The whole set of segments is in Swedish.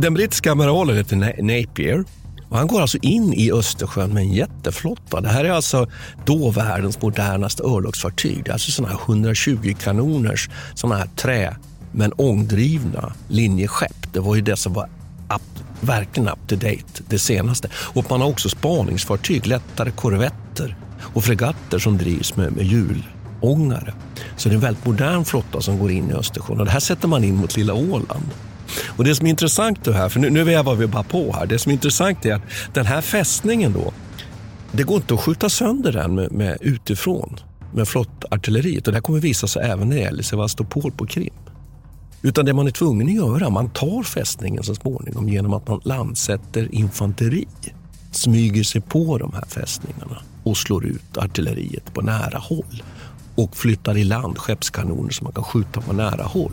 Den brittiska amiralen heter Napier. Och han går alltså in i Östersjön med en jätteflotta. Det här är alltså då världens modernaste örlogsfartyg. Det är alltså sådana här 120 kanoners sådana här trä men ångdrivna linjeskepp. Det var ju det som var up, verkligen up to date, det senaste. Och man har också spaningsfartyg, lättare korvetter och fregatter som drivs med, med hjulångare. Så det är en väldigt modern flotta som går in i Östersjön och det här sätter man in mot lilla Åland. Och det som är intressant då här, för nu, nu vävar vi bara på här. Det som är intressant är att den här fästningen då, det går inte att skjuta sönder den med, med utifrån med flottartilleriet. Och det här kommer visa sig även när det gäller Sevastopol på Krim. Utan det man är tvungen att göra, man tar fästningen så småningom genom att man landsätter infanteri. Smyger sig på de här fästningarna och slår ut artilleriet på nära håll. Och flyttar i land skeppskanoner som man kan skjuta på nära håll.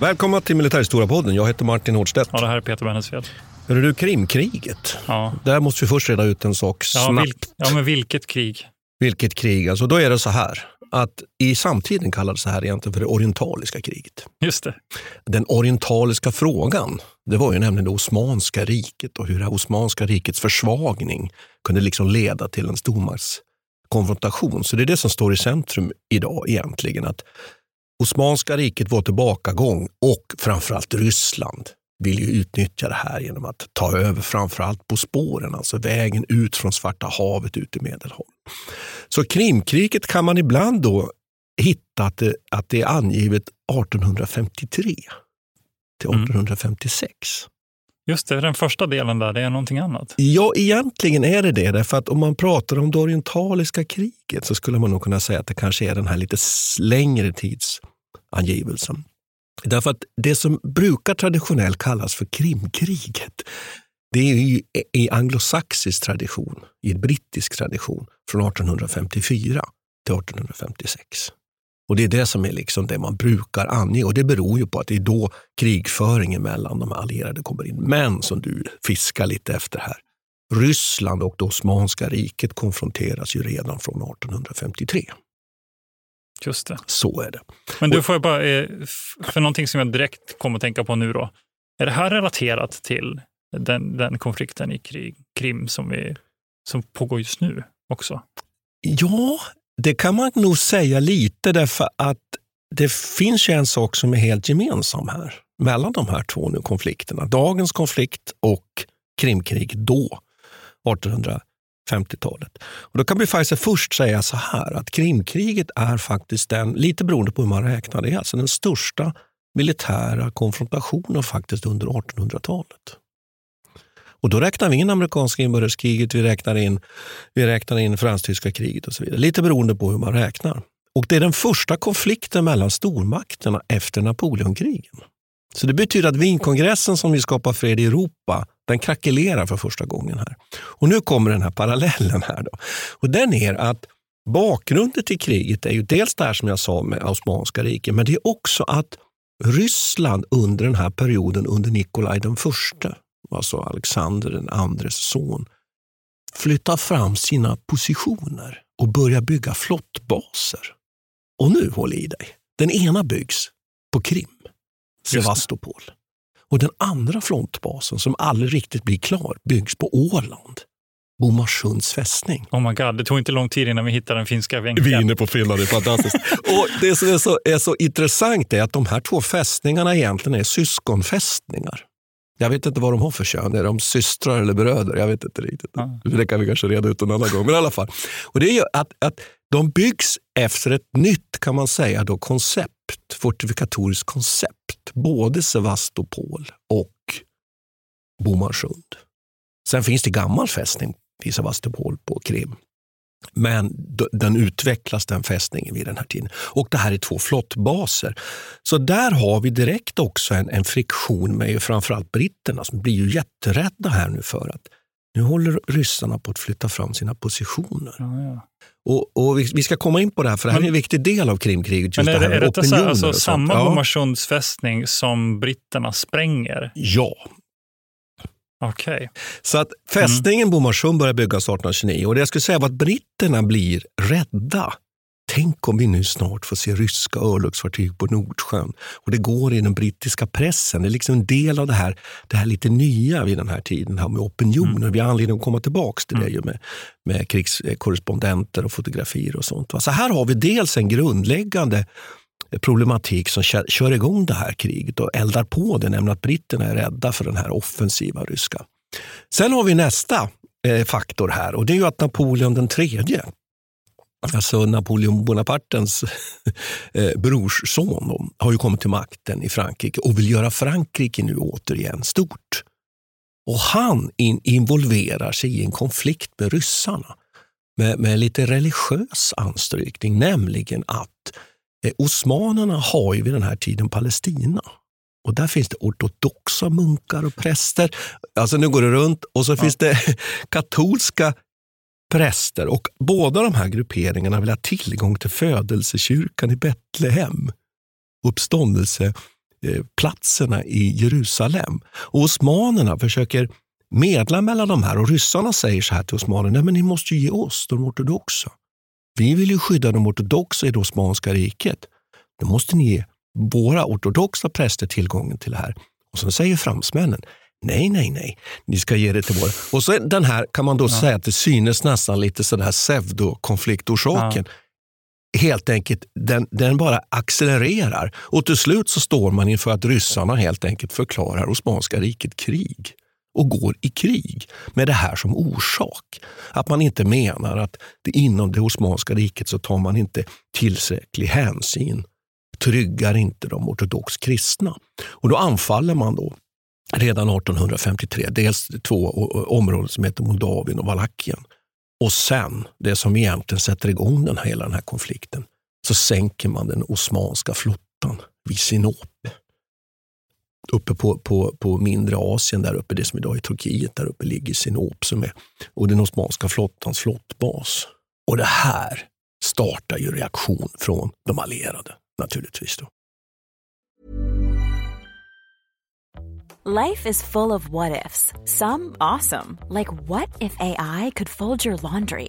Välkomna till Militärhistoria-podden. Jag heter Martin Hårdstedt. Ja, det här är Peter Bennesved. Hör du, Krimkriget. Ja. Där måste vi först reda ut en sak Ja, snabbt. vilk, ja, men vilket krig? Vilket krig? Alltså, då är det så här att i samtiden kallades det här egentligen för det orientaliska kriget. Just det. Den orientaliska frågan, det var ju nämligen det Osmanska riket och hur det Osmanska rikets försvagning kunde liksom leda till en stormaktskonfrontation. Så det är det som står i centrum idag egentligen. Att Osmanska riket var tillbakagång och framförallt Ryssland vill ju utnyttja det här genom att ta över framförallt på spåren, alltså vägen ut från Svarta havet ut i Medelhavet. Så Krimkriget kan man ibland då hitta att det, att det är angivet 1853 till Mm. Just det, den första delen där, det är någonting annat. Ja, egentligen är det det. Därför att om man pratar om det orientaliska kriget så skulle man nog kunna säga att det kanske är den här lite längre tidsangivelsen. Därför att det som brukar traditionellt kallas för Krimkriget, det är ju i anglosaxisk tradition, i brittisk tradition, från 1854 till 1856. Och Det är det som är liksom det man brukar ange och det beror ju på att det är då krigföringen mellan de allierade kommer in. Men som du fiskar lite efter här, Ryssland och det Osmanska riket konfronteras ju redan från 1853. Just det. Så är det. Men du får jag bara, eh, för någonting som jag direkt kommer att tänka på nu då. Är det här relaterat till den, den konflikten i krig, Krim som, vi, som pågår just nu också? Ja, det kan man nog säga lite därför att det finns ju en sak som är helt gemensam här mellan de här två nu konflikterna. Dagens konflikt och Krimkriget då, 1850-talet. Och då kan vi faktiskt först säga så här att Krimkriget är faktiskt den, lite beroende på hur man räknar, det är alltså den största militära konfrontationen faktiskt under 1800-talet. Och då räknar vi in amerikanska inbördeskriget, vi räknar in, vi räknar in fransk-tyska kriget och så vidare. Lite beroende på hur man räknar. Och det är den första konflikten mellan stormakterna efter Napoleonkrigen. Så det betyder att Wienkongressen som vill skapa fred i Europa, den krackelerar för första gången här. Och nu kommer den här parallellen här. Då. Och den är att bakgrunden till kriget är ju dels det här som jag sa med Osmanska riket, men det är också att Ryssland under den här perioden under Nikolaj den förste, alltså Alexander den andres son, flyttar fram sina positioner och börjar bygga flottbaser. Och nu, håll i dig, den ena byggs på Krim, Sevastopol. Och den andra frontbasen som aldrig riktigt blir klar byggs på Åland. Bomarsunds fästning. Oh my god, det tog inte lång tid innan vi hittade den finska Vi är inne på Finland, det är fantastiskt. och det som är så, är så intressant är att de här två fästningarna egentligen är syskonfästningar. Jag vet inte vad de har för kön. Är de systrar eller bröder? Jag vet inte riktigt. Ja. Det kan vi kanske reda ut en annan gång. Men i alla fall. Och det är ju att, att de byggs efter ett nytt, kan man säga, då, koncept. Fortifikatorisk koncept. Både Sevastopol och Bomarsund. Sen finns det gammal fästning vid Sevastopol på Krim. Men den utvecklas den fästningen vid den här tiden. Och det här är två flottbaser. Så där har vi direkt också en, en friktion med framförallt britterna som blir ju jätterädda här nu för att nu håller ryssarna på att flytta fram sina positioner. Ja, ja. Och, och vi, vi ska komma in på det här för det här Men- är en viktig del av Krimkriget. Just Men är, det det, här är detta så, opinioner alltså, och sånt. samma Ja. Bomarsunds fästning som britterna spränger? Ja, Okej. Så att fästningen Bomarsund börjar byggas 1829 och det jag skulle säga var att britterna blir rädda. Tänk om vi nu snart får se ryska örlogsfartyg på Nordsjön. Och det går i den brittiska pressen. Det är liksom en del av det här, det här lite nya vid den här tiden, här med opinioner. Vi har anledning att komma tillbaka till det ju med, med krigskorrespondenter och fotografier och sånt. Så här har vi dels en grundläggande problematik som kör, kör igång det här kriget och eldar på det, nämligen att britterna är rädda för den här offensiva ryska. Sen har vi nästa eh, faktor här och det är ju att Napoleon den tredje, alltså Napoleon Bonapartens eh, brorsson, har ju kommit till makten i Frankrike och vill göra Frankrike nu återigen stort. Och han in, involverar sig i en konflikt med ryssarna med, med lite religiös anstrykning, nämligen att Osmanerna har ju vid den här tiden Palestina. Och där finns det ortodoxa munkar och präster. Alltså nu går det runt. Och så finns det katolska präster. Och båda de här grupperingarna vill ha tillgång till födelsekyrkan i Betlehem. Uppståndelseplatserna i Jerusalem. Och osmanerna försöker medla mellan de här och ryssarna säger så här till osmanerna, nej men ni måste ju ge oss, de ortodoxa. Vi vill ju skydda de ortodoxa i det Osmanska riket. Då måste ni ge våra ortodoxa präster tillgången till det här. Och så säger fransmännen, nej, nej, nej, ni ska ge det till våra. Och så den här kan man då säga att det synes nästan lite sådär pseudokonfliktorsaken. Helt enkelt, den, den bara accelererar. Och till slut så står man inför att ryssarna helt enkelt förklarar Osmanska riket krig och går i krig med det här som orsak. Att man inte menar att det inom det Osmanska riket så tar man inte tillräcklig hänsyn, tryggar inte de ortodox kristna. Och då anfaller man då redan 1853 dels två områden som heter Moldavien och Valakien. Och sen, det som egentligen sätter igång den här, hela den här konflikten, så sänker man den osmanska flottan vid Sinope uppe på, på, på mindre Asien, där uppe, det som idag är Turkiet, där uppe ligger Sinop som är och den osmanska flottans flottbas. Och det här startar ju reaktion från de allierade naturligtvis. Då. Life is full of what ifs. Some awesome, like what if AI could fold your laundry?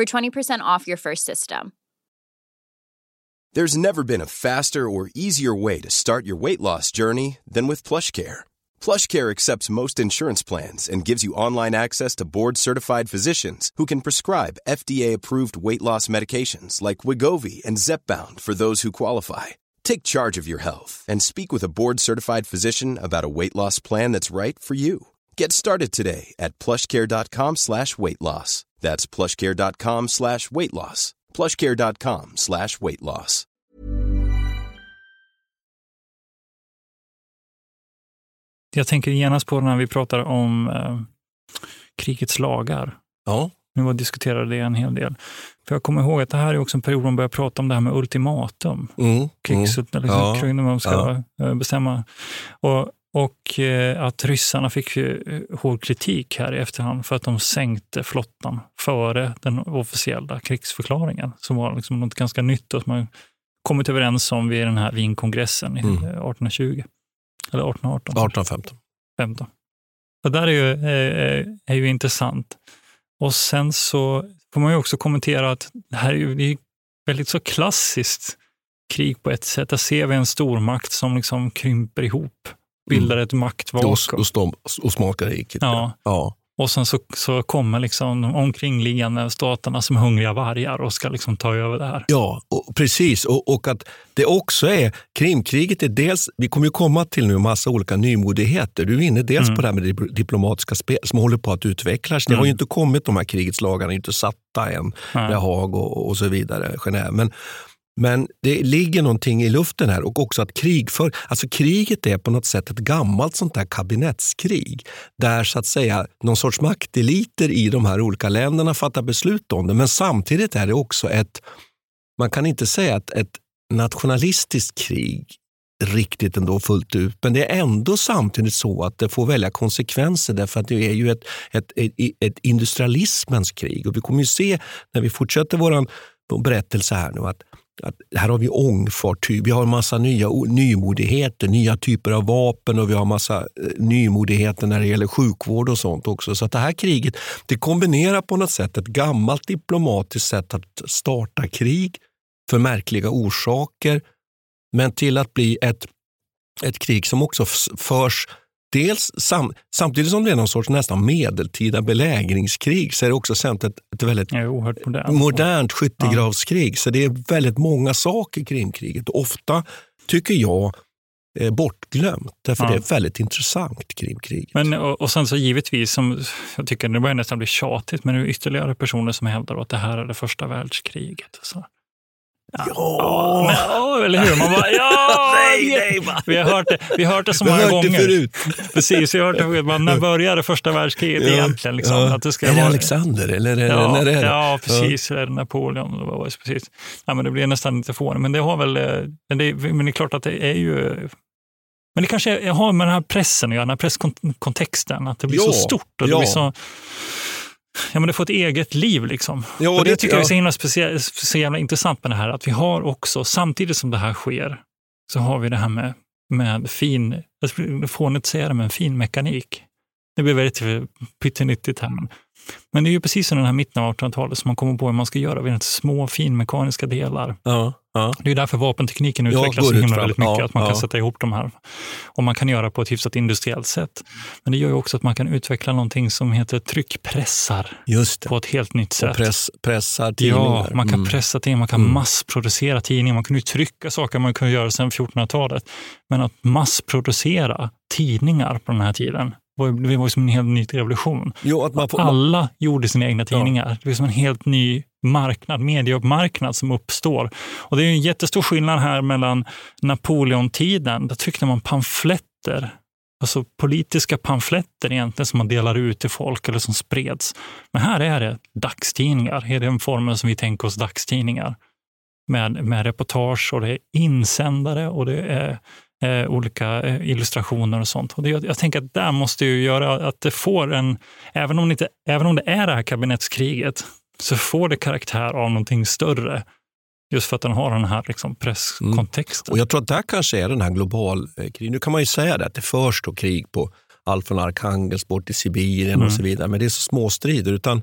for 20% off your first system. There's never been a faster or easier way to start your weight loss journey than with PlushCare. PlushCare accepts most insurance plans and gives you online access to board-certified physicians who can prescribe FDA-approved weight loss medications like Wigovi and Zepbound for those who qualify. Take charge of your health and speak with a board-certified physician about a weight loss plan that's right for you. Get started today at plushcare.com slash weight loss. That's plushcare.com slash weight loss. plushcare.com slash weight loss. Jag tänker genast på när vi pratar om eh, krigets lagar. Ja. Nu var diskuterade det en hel del. För jag kommer ihåg att det här är också en period man börjar prata om det här med ultimatum. Mm. Krigs, Mm. liksom, Ja. man ska Ja. eh, bestämma. Och, och eh, att ryssarna fick eh, hård kritik här i efterhand för att de sänkte flottan före den officiella krigsförklaringen, som var liksom något ganska nytt och som man kommit överens om vid den här Wienkongressen i Mm. eh, 1820. Eller 1818. 1815. 15. Och där är ju, eh, är ju intressant. Och sen så får man ju också kommentera att det här är ju det väldigt så klassiskt krig på ett sätt. Där ser vi en stormakt som liksom krymper ihop, bildar ett maktvakuum. Os- Ostom- Osmanskariket. Ja. ja. Och sen så, så kommer liksom de omkringliggande staterna som hungriga vargar och ska liksom ta över det här. Ja, och, precis. Och, och att det också är, Krimkriget är dels, vi kommer ju komma till nu massa olika nymodigheter. Du är inne dels Mm. på det här med dip- diplomatiska spel som håller på att utvecklas. Det har ju Mm. inte kommit, de här krigets lagar är inte satta än, Nej. med Haag och, och så vidare, Genève. Men, men det ligger någonting i luften här och också att krigför, alltså kriget är på något sätt ett gammalt sånt där kabinettskrig där så att säga någon sorts makteliter i de här olika länderna fattar beslut om det. Men samtidigt är det också ett, man kan inte säga att ett nationalistiskt krig riktigt ändå fullt ut. Men det är ändå samtidigt så att det får välja konsekvenser därför att det är ju ett, ett, ett, ett industrialismens krig. Och vi kommer ju se när vi fortsätter vår berättelse här nu att att här har vi ångfartyg, vi har en massa nya nymodigheter, nya typer av vapen och vi har massa eh, nymodigheter när det gäller sjukvård och sånt också. Så att det här kriget det kombinerar på något sätt ett gammalt diplomatiskt sätt att starta krig för märkliga orsaker, men till att bli ett, ett krig som också förs Dels sam, samtidigt som det är någon sorts nästan medeltida belägringskrig så är det också samtidigt ett, väldigt oerhört modernt. skyttegravskrig. Så det är väldigt många saker i Krimkriget. Och ofta, tycker jag, eh, bortglömt. Därför Ja. det är väldigt intressant Krimkrig. Men, och, och sen så givetvis, som jag tycker det börjar nästan bli tjatigt, men det är ytterligare personer som hävdar att det här är det första världskriget. Så. Ja, men, ja, eller hur? Man bara, ja! Nej, nej? Vi har hört det, vi har hört det så Vi har många hört det gånger. förut. Precis, vi har hört det förut. Men När började första världskriget egentligen? Liksom? Ja. Att det ska är det vara- Alexander eller är det, Ja, när är det? ja, precis. Eller Napoleon. Eller vad var det? Precis. Ja, men det blir nästan lite fånigt. Men det har väl, eh, men det, men det är klart att det är ju men det kanske har med den här pressen att göra, den här presskontexten, att det blir Ja, så stort och det ja. blir så Ja, men det får ett eget liv. Liksom. Ja, och det, det- tycker jag är så himla så jävla intressant med det här, att vi har också, samtidigt som det här sker, så har vi det här med, med fin, jag fånigt säga det, men fin mekanik. Det blir väldigt pyttenyttigt här. Men, men det är ju precis i den här mitten av 1800-talet som man kommer på hur man ska göra vid små finmekaniska delar. Ja, ja. Det är därför vapentekniken Ja, utvecklas går så himla väldigt mycket, Ja, att man kan ja. sätta ihop de här. Och man kan göra på ett hyfsat industriellt sätt. Men det gör ju också att man kan utveckla någonting som heter tryckpressar på ett helt nytt Och sätt. press, pressar tidningar. Ja, man kan Mm. pressa tidningar, man kan Mm. massproducera tidningar. Man kan ju trycka saker man kunde göra sedan 1400-talet. Men att massproducera tidningar på den här tiden var, det var som en helt ny revolution. Jo, att man får, Alla gjorde sina egna tidningar. Det var som en helt ny marknad, mediemarknad som uppstår. Och det är en jättestor skillnad här mellan Napoleontiden. Där tryckte man pamfletter, alltså politiska pamfletter egentligen som man delar ut till folk eller som spreds. Men här är det dagstidningar, i den formen som vi tänker oss dagstidningar. Med, med reportage och det är insändare och det är eh, olika eh, illustrationer och sånt. Och det, jag, jag tänker att där måste ju göra att det får en, även om det, inte, även om det är det här kabinettskriget, så får det karaktär av någonting större. Just för att den har den här liksom presskontexten. Och jag tror att där kanske är den här globalkriget. Nu kan man ju säga det, att det förs då krig på allt från Arkhangelsk bort till Sibirien Mm. och så vidare. Men det är så små strider. Utan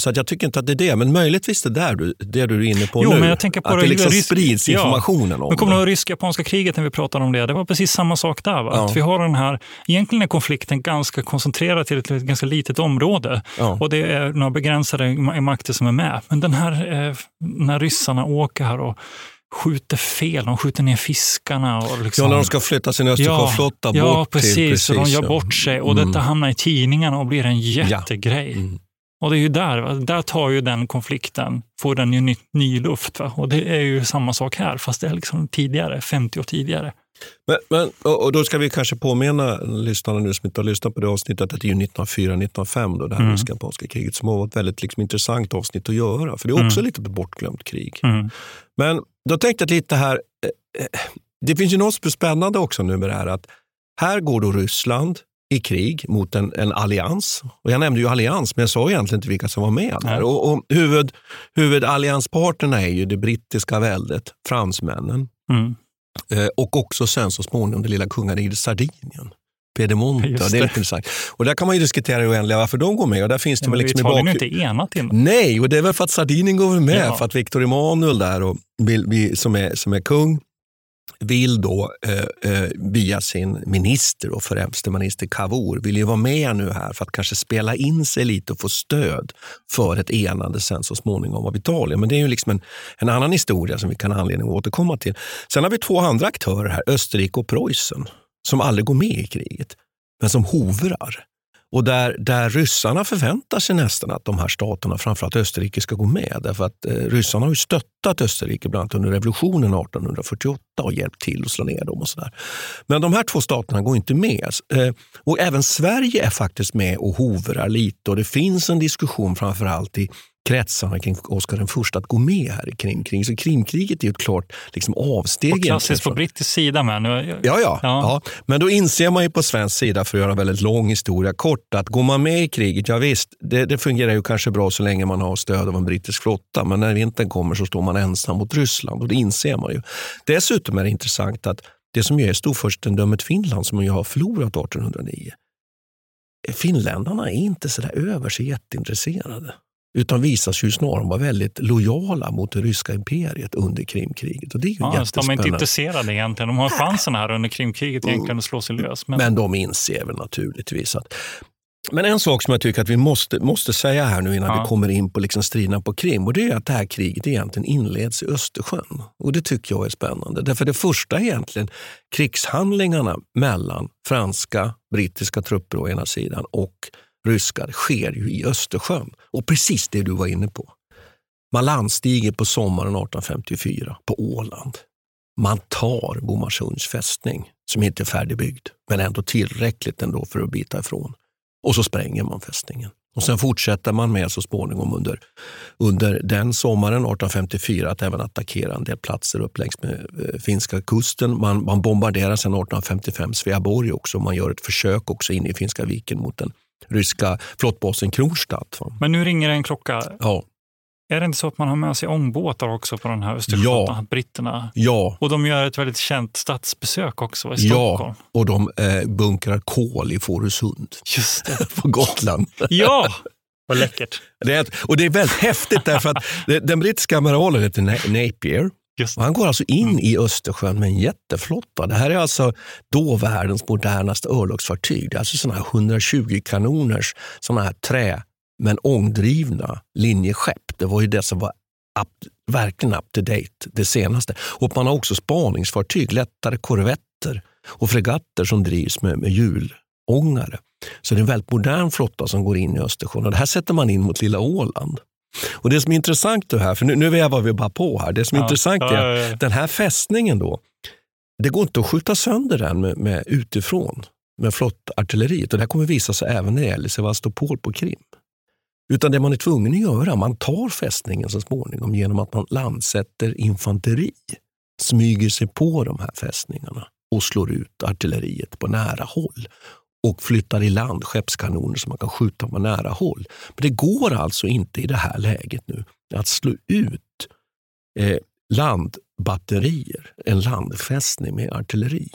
Så att jag tycker inte att det är det, men möjligtvis det där du, det du är inne på Jo, nu. men jag tänker på att det- det liksom risk- sprids ja. informationen om Men kommer det. ihåg rysk-japanska kriget när vi pratade om det? Det var precis samma sak där. Ja. Att vi har den här, egentligen är konflikten ganska koncentrerad till ett, ett ganska litet område. Ja. Och det är några begränsade ma- makter som är med. Men den här, eh, när ryssarna åker här och skjuter fel, de skjuter ner fiskarna. Och liksom, Ja, när de ska flytta sin Östersjöflotta bort ja, precis, till... och de gör ja. bort sig. Och Mm. detta hamnar i tidningarna och blir en jättegrej. Mm. Och det är ju där, va? där tar ju den konflikten, får den ju ny, ny luft. Va? Och det är ju samma sak här, fast det är liksom tidigare, 50 år tidigare. Men, men, och då ska vi kanske påminna lyssnarna nu som inte har lyssnat på det avsnittet att det är ju 1904-1905 då det här Mm. rysk-japanska kriget som har varit ett väldigt liksom, intressant avsnitt att göra. För det är också Mm. lite ett bortglömt krig. Mm. Men då tänkte jag lite här, eh, eh, det finns ju något spännande också nu med det här att här går då Ryssland i krig mot en, en allians. Och jag nämnde ju allians, men jag sa egentligen inte vilka som var med där. Och, och huvud, huvudalliansparterna är ju det brittiska väldet, fransmännen, Mm. Eh, och också sen så småningom det lilla kungariket Sardinien. Piedemonte, Just det är det. lite intressant. Och där kan man ju diskutera i oändliga varför de går med. Och där finns det Ja, väl liksom Italien är inte enat innan. Nej, och det är väl för att Sardinien går med, Ja. för att Victor Emanuel där, och som, är, som är kung, vill då eh, eh, via sin minister och främste minister Cavour, vill ju vara med nu här för att kanske spela in sig lite och få stöd för ett enande sen så småningom av Italien. Men det är ju liksom en, en annan historia som vi kan ha anledning att återkomma till. Sen har vi två andra aktörer här, Österrike och Preussen, som aldrig går med i kriget, men som hovrar. Och där, där ryssarna förväntar sig nästan att de här staterna, framförallt Österrike, ska gå med. Därför att eh, ryssarna har ju stöttat Österrike bland annat under revolutionen 1848 och hjälpt till att slå ner dem. och sådär. Men de här två staterna går inte med. Eh, och även Sverige är faktiskt med och hovrar lite och det finns en diskussion framförallt i kretsarna kring Oscar den första att gå med här i Krimkriget. Så Krimkriget är ju ett klart liksom, avsteg. Och klassiskt på brittisk sida med. Nu, Ja, ja, Ja. ja. Men då inser man ju på svensk sida, för att göra en väldigt lång historia kort, att går man med i kriget, ja visst, det, det fungerar ju kanske bra så länge man har stöd av en brittisk flotta, men när vintern kommer så står man ensam mot Ryssland och det inser man ju. Dessutom är det intressant att det som ju är storfurstendömet Finland, som ju har förlorat 1809, finländarna är inte så där över sig jätteintresserade utan visar sig ju snarare vara väldigt lojala mot det ryska imperiet under Krimkriget. Och det är ju ja, de är inte intresserade egentligen. De har chansen här under Krimkriget egentligen att slå sig lös. Men, Men de inser väl naturligtvis att... Men en sak som jag tycker att vi måste, måste säga här nu innan Ja. vi kommer in på liksom striderna på Krim och det är att det här kriget egentligen inleds i Östersjön. Och det tycker jag är spännande. Därför det första egentligen krigshandlingarna mellan franska, brittiska trupper å ena sidan och ryska sker ju i Östersjön. Och precis det du var inne på. Man landstiger på sommaren 1854 på Åland. Man tar Bomarsunds fästning som inte är färdigbyggd, men ändå tillräckligt ändå för att bita ifrån. Och så spränger man fästningen. Och sen fortsätter man med så småningom under, under den sommaren 1854 att även attackera en del platser upp längs med eh, finska kusten. Man, man bombarderar sen 1855 Sveaborg också. Man gör ett försök också in i Finska viken mot den ryska flottbasen Kronstadt. men nu ringer det en klocka. Ja, Är det inte så att man har med sig ångbåtar också på den här Östersjöflottan? Ja. Britterna. ja, Och de gör ett väldigt känt statsbesök också i ja. Stockholm. Och de eh, bunkrar kol i Fårösund Just det. på Gotland. Ja, vad läckert. Det är, och det är väldigt häftigt därför att den brittiska amiralen heter Na- Napier. Han går alltså in i Östersjön med en jätteflotta. Det här är alltså då världens modernaste örlogsfartyg. Det är alltså såna här 120 kanoners såna här trä men ångdrivna linjeskepp. Det var ju det som var up, verkligen up to date, det senaste. Och man har också spaningsfartyg, lättare korvetter och fregatter som drivs med, med hjulångare. Så det är en väldigt modern flotta som går in i Östersjön och det här sätter man in mot lilla Åland. Och Det som är intressant då här, för nu, nu vevar vi bara på här. Det som är Ja. intressant är ja, ja. att den här fästningen då, det går inte att skjuta sönder den med, med utifrån med flottartilleriet. Och det här kommer visa sig även när det gäller Sevastopol på Krim. Utan det man är tvungen att göra, man tar fästningen så småningom genom att man landsätter infanteri, smyger sig på de här fästningarna och slår ut artilleriet på nära håll och flyttar i land skeppskanoner som man kan skjuta på nära håll. Men det går alltså inte i det här läget nu att slå ut eh, landbatterier, en landfästning med artilleri.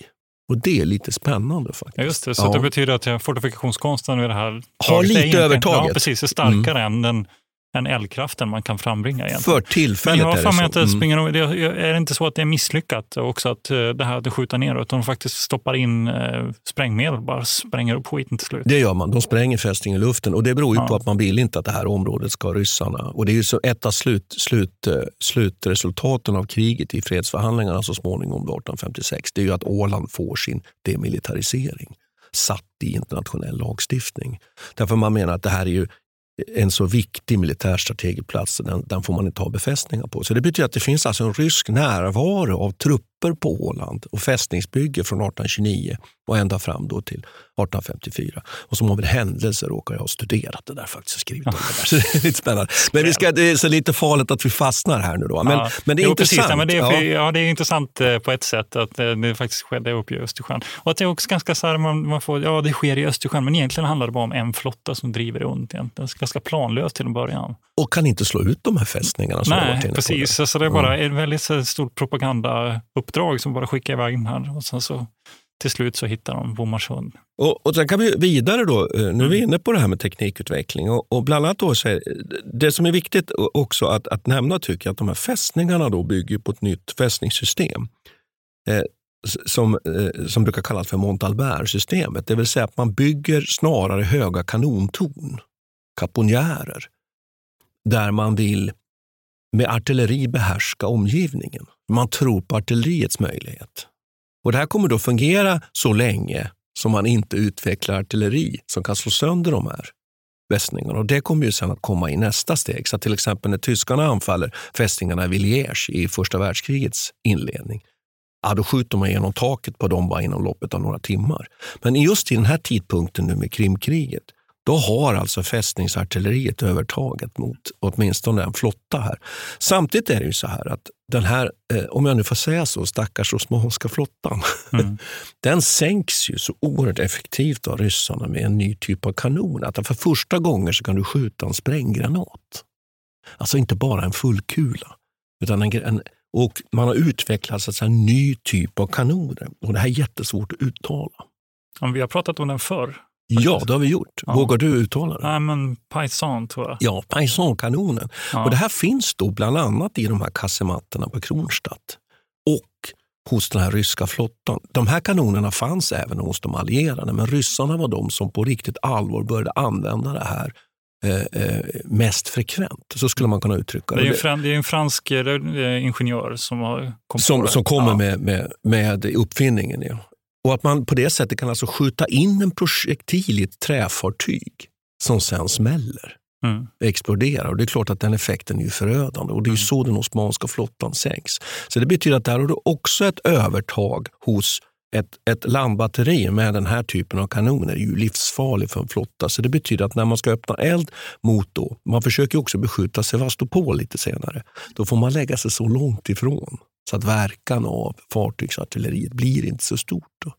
Och det är lite spännande faktiskt. Ja, just det. Så Ja. det betyder att fortifikationskonsten vid det här Har lite övertaget. Mm. Ja, precis. Är starkare än den än eldkraften man kan frambringa. Egentligen. För tillfället jag är det så. Mm. det är det inte så att det är misslyckat också att eh, det här att skjuta neråt? Utan de faktiskt stoppar in eh, sprängmedel och bara spränger upp skiten till slut. Det gör man. De spränger fästningen i luften och det beror ju Ja. på att man vill inte att det här området ska ryssarna. Och det är ju så ett av slut, slut, eh, slutresultaten av kriget i fredsförhandlingarna så småningom då 1856. Det är ju att Åland får sin demilitarisering satt i internationell lagstiftning. Därför man menar att det här är ju en så viktig militärstrategisk plats, den, den får man inte ha befästningar på. Så det betyder att det finns alltså en rysk närvaro av trupper på Åland och fästningsbygge från 1829 och ända fram då till 1854. Och som av en händelse råkar jag ha studerat det där faktiskt och skrivit om det där. Så det är lite spännande. Men vi ska, det är så lite farligt att vi fastnar här nu då. Men, Ja. men det är jo, intressant. Precis, ja, men det, är, Ja. ja. det är intressant eh, på ett sätt att eh, det faktiskt skedde uppe i Östersjön. Och att det är också ganska så här, man, man får, ja det sker i Östersjön, men egentligen handlar det bara om en flotta som driver runt. egentligen. Det är ganska planlöst till en början. Och kan inte slå ut de här fästningarna. Nej, precis. Så det är bara ett väldigt så, stort propagandauppdrag som bara skickar iväg den här. Och sen så till slut så hittar de Bomarsund. Och, och sen kan vi vidare då, eh, nu är vi Mm. inne på det här med teknikutveckling och, och bland annat då så är, det som är viktigt också att, att nämna tycker jag att de här fästningarna då bygger på ett nytt fästningssystem eh, som, eh, som brukar kallas för Montalbert-systemet. Det vill säga att man bygger snarare höga kanontorn, kaponjärer, där man vill med artilleri behärska omgivningen. Man tror på artilleriets möjlighet. Och Det här kommer då fungera så länge som man inte utvecklar artilleri som kan slå sönder de här fästningarna. Och det kommer ju sen att komma i nästa steg. Så till exempel när tyskarna anfaller fästningarna vid Liège i första världskrigets inledning, ja, då skjuter man genom taket på dem bara inom loppet av några timmar. Men just i den här tidpunkten nu med Krimkriget, då har alltså fästningsartilleriet övertaget mot åtminstone en flotta här. Samtidigt är det ju så här att den här, eh, om jag nu får säga så, stackars osmanska flottan, Mm. den sänks ju så oerhört effektivt av ryssarna med en ny typ av kanon. Att för första gången så kan du skjuta en spränggranat. Alltså inte bara en fullkula. Utan en, en, och man har utvecklat så en ny typ av kanoner. Och det här är jättesvårt att uttala. Ja, vi har pratat om den förr. Ja, det har vi gjort. Ja. Vågar du uttala det? Nej, men Paysan tror jag. Ja, Paysan-kanonen. Ja. Och det här finns då bland annat i de här kassematterna på Kronstadt och hos den här ryska flottan. De här kanonerna fanns även hos de allierade, men ryssarna var de som på riktigt allvar började använda det här eh, eh, mest frekvent. Så skulle man kunna uttrycka Det är det. en, fran- det är en fransk eh, ingenjör som har på Som, som kommer Ja. med, med, med uppfinningen. Ja. Och att man på det sättet kan alltså skjuta in en projektil i ett träfartyg som sen smäller. Mm. exploderar. Och det är klart att den effekten är förödande och det är ju så den osmanska flottan sänks. Så det betyder att där har du också ett övertag hos ett, ett landbatteri med den här typen av kanoner är ju livsfarlig för en flotta. Så det betyder att när man ska öppna eld mot då, man försöker också beskjuta Sevastopol lite senare, då får man lägga sig så långt ifrån så att verkan av fartygsartilleriet blir inte så stort. Då.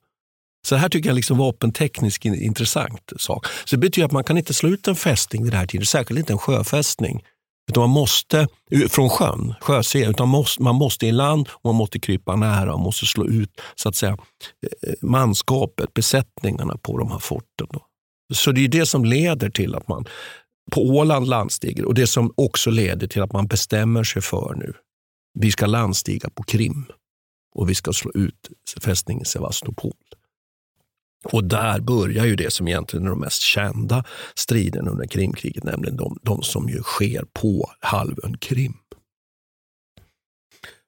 Så det här tycker jag är liksom vapentekniskt intressant sak. Så det betyder att man kan inte slå ut en fästning vid det här tiden, särskilt inte en sjöfästning. Utan man måste, eh, från sjön, sjöse, utan måste, man måste i land och man måste krypa nära och måste slå ut så att säga, eh, manskapet, besättningarna på de här forten. Då. Så det är det som leder till att man på Åland landstiger och det som också leder till att man bestämmer sig för nu, vi ska landstiga på Krim och vi ska slå ut fästningen Sevastopol. Och där börjar ju det som egentligen är de mest kända striderna under Krimkriget, nämligen de, de som ju sker på halvön Krim.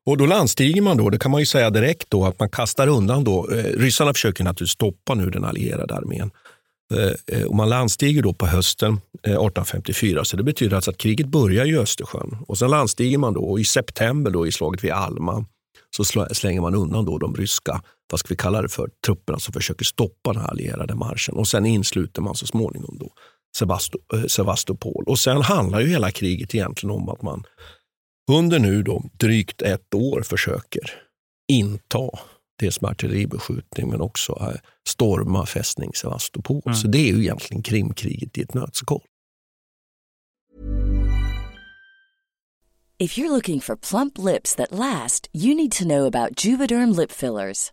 Och då landstiger man då, det kan man ju säga direkt då, att man kastar undan då, eh, ryssarna försöker naturligtvis stoppa nu den allierade armén. Eh, eh, och man landstiger då på hösten eh, 1854, så det betyder alltså att kriget börjar i Östersjön. Och sen landstiger man då och i september då i slaget vid Alma så slänger man undan då de ryska, vad ska vi kalla det för, trupperna som försöker stoppa den här allierade marschen. Och sen insluter man så småningom då Sevasto- eh, Sevastopol. Och sen handlar ju hela kriget egentligen om att man under nu då drygt ett år försöker inta dels med artilleribeskjutning men också eh, storma fästning Sevastopol. Mm. Så det är ju egentligen Krimkriget i ett nötskal. If you're looking for plump lips that last, you need to know about Juvederm lip fillers.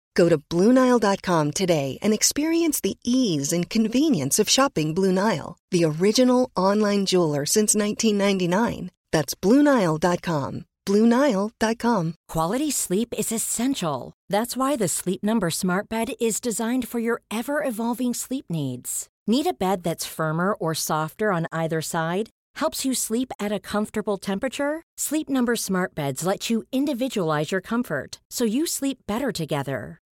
Go to BlueNile.com today and experience the ease and convenience of shopping Blue Nile, the original online jeweler since 1999. That's BlueNile.com. BlueNile.com. Quality sleep is essential. That's why the Sleep Number Smart Bed is designed for your ever evolving sleep needs. Need a bed that's firmer or softer on either side? Helps you sleep at a comfortable temperature? Sleep Number Smart Beds let you individualize your comfort so you sleep better together.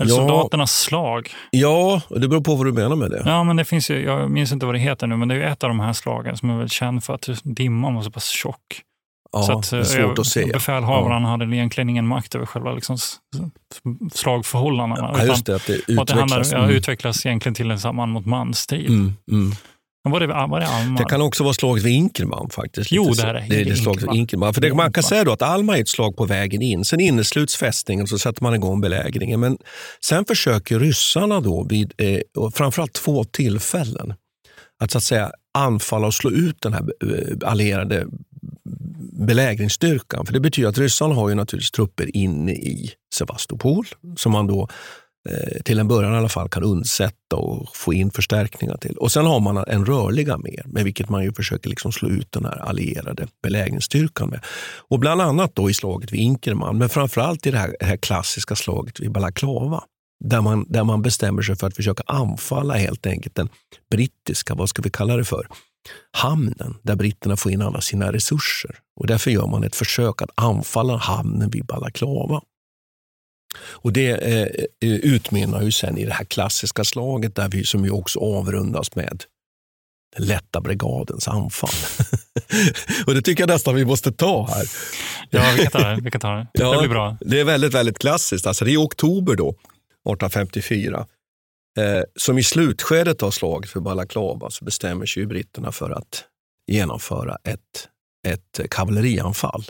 Eller Ja. soldaternas slag? Ja, och det beror på vad du menar med det. Ja, men det finns ju, jag minns inte vad det heter nu, men det är ett av de här slagen som är väl känd för att dimman var så pass tjock. Ja, så att, det är svårt eh, att se. Befälhavaren hade egentligen ingen makt över själva liksom, slagförhållandena. Ja, just det, att det och att det handlar, utvecklas. ja, Mm. utvecklas egentligen till en man mot man-strid. Mm, mm. Var det, var det? Det kan också vara slaget vid Inkelman faktiskt. Jo, det här är- det, är det slaget vid Inkelman. För det, man kan säga då att Alma är ett slag på vägen in. Sen innesluts fästningen och så sätter man igång belägringen. Men sen försöker ryssarna då vid eh, framförallt två tillfällen att så att säga anfalla och slå ut den här eh, allierade belägringsstyrkan. För det betyder att ryssarna har ju naturligtvis trupper inne i Sevastopol som man då Eh, till en början i alla fall kan undsätta och få in förstärkningar till. Och Sen har man en rörlig armé med vilket man ju försöker liksom slå ut den här allierade belägringsstyrkan med. Och bland annat då i slaget vid Inkerman, men framförallt i det här, det här klassiska slaget vid Balaklava. Där man, där man bestämmer sig för att försöka anfalla helt enkelt den brittiska, vad ska vi kalla det för, hamnen där britterna får in alla sina resurser. Och Därför gör man ett försök att anfalla hamnen vid Balaklava. Och Det eh, utmynnar ju sen i det här klassiska slaget där vi, som ju också avrundas med den lätta brigadens anfall. och Det tycker jag nästan vi måste ta här. Ja, vi kan ta det. Vi kan ta det. det blir bra. Det är väldigt, väldigt klassiskt. Alltså, det är oktober då, 1854. Eh, som i slutskedet av slaget för Balaklava så bestämmer sig britterna för att genomföra ett, ett kavallerianfall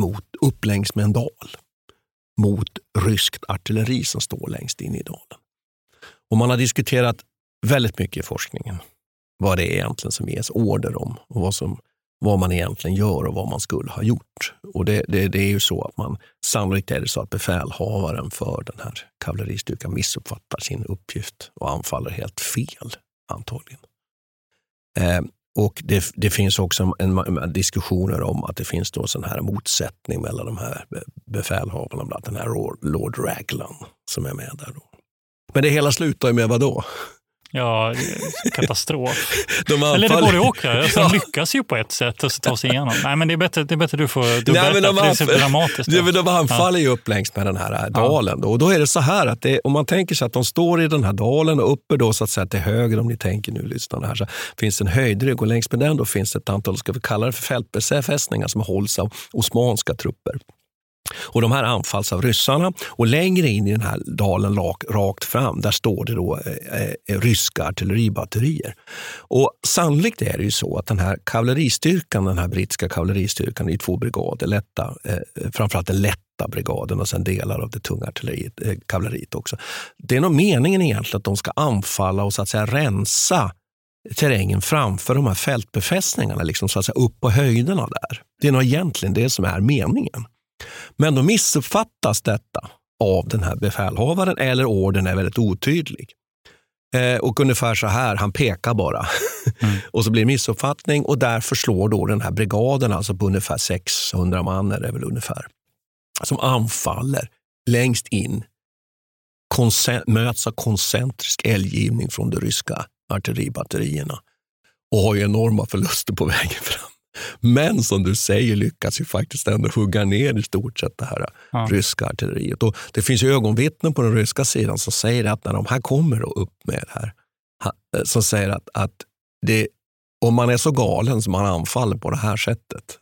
mot, upp längs med en dal mot ryskt artilleri som står längst in i dalen. Och man har diskuterat väldigt mycket i forskningen vad det är egentligen som ges order om och vad, som, vad man egentligen gör och vad man skulle ha gjort. Och det, det, det är ju så att man sannolikt är det så att befälhavaren för den här kavalleristyrkan missuppfattar sin uppgift och anfaller helt fel antagligen. Eh, och det, det finns också en, en, diskussioner om att det finns då sån här motsättning mellan de här befälhavarna, bland annat den här Lord- Lord Raglan som är med där. Då. Men det hela slutar ju med vad då? Ja, katastrof. De anfaller- Eller det både och. Alltså, Ja. De lyckas ju på ett sätt att ta sig igenom. Nej, men det är bättre, det är bättre du får du Nej, men berätta, de, för det är så anf- dramatiskt. Ja, men de anfaller ju upp längs med den här äh, dalen. Då. Och då är det så här att det, om man tänker sig att de står i den här dalen och uppe då så att säga till höger, om ni tänker nu lyssnarna här, så finns en höjdrygg och längs med den då finns ett antal, ska vi kalla det för fältbefästningar som hålls av osmanska trupper. Och De här anfalls av ryssarna och längre in i den här dalen rakt fram, där står det då eh, eh, ryska artilleribatterier. Och sannolikt är det ju så att den här kavalleristyrkan, den här brittiska kavalleristyrkan i två brigader, lätta, eh, framförallt den lätta brigaden och sen delar av det tunga artilleriet, eh, kavalleriet också. Det är nog meningen egentligen att de ska anfalla och så att säga rensa terrängen framför de här fältbefästningarna, liksom så att säga upp på höjderna där. Det är nog egentligen det som är meningen. Men då missuppfattas detta av den här befälhavaren eller orden är väldigt otydlig. Eh, och ungefär så här, han pekar bara. och så blir det missuppfattning och därför slår då den här brigaden, alltså på ungefär 600 man är det väl ungefär, som anfaller längst in, möts av koncentrisk eldgivning från de ryska artilleribatterierna och har ju enorma förluster på vägen fram. Men som du säger lyckas ju faktiskt ändå hugga ner i stort sett det här Ja. ryska artilleriet. Och det finns ju ögonvittnen på den ryska sidan som säger att när de här kommer då upp med det här, eh, som säger att, att det, om man är så galen som man anfaller på det här sättet,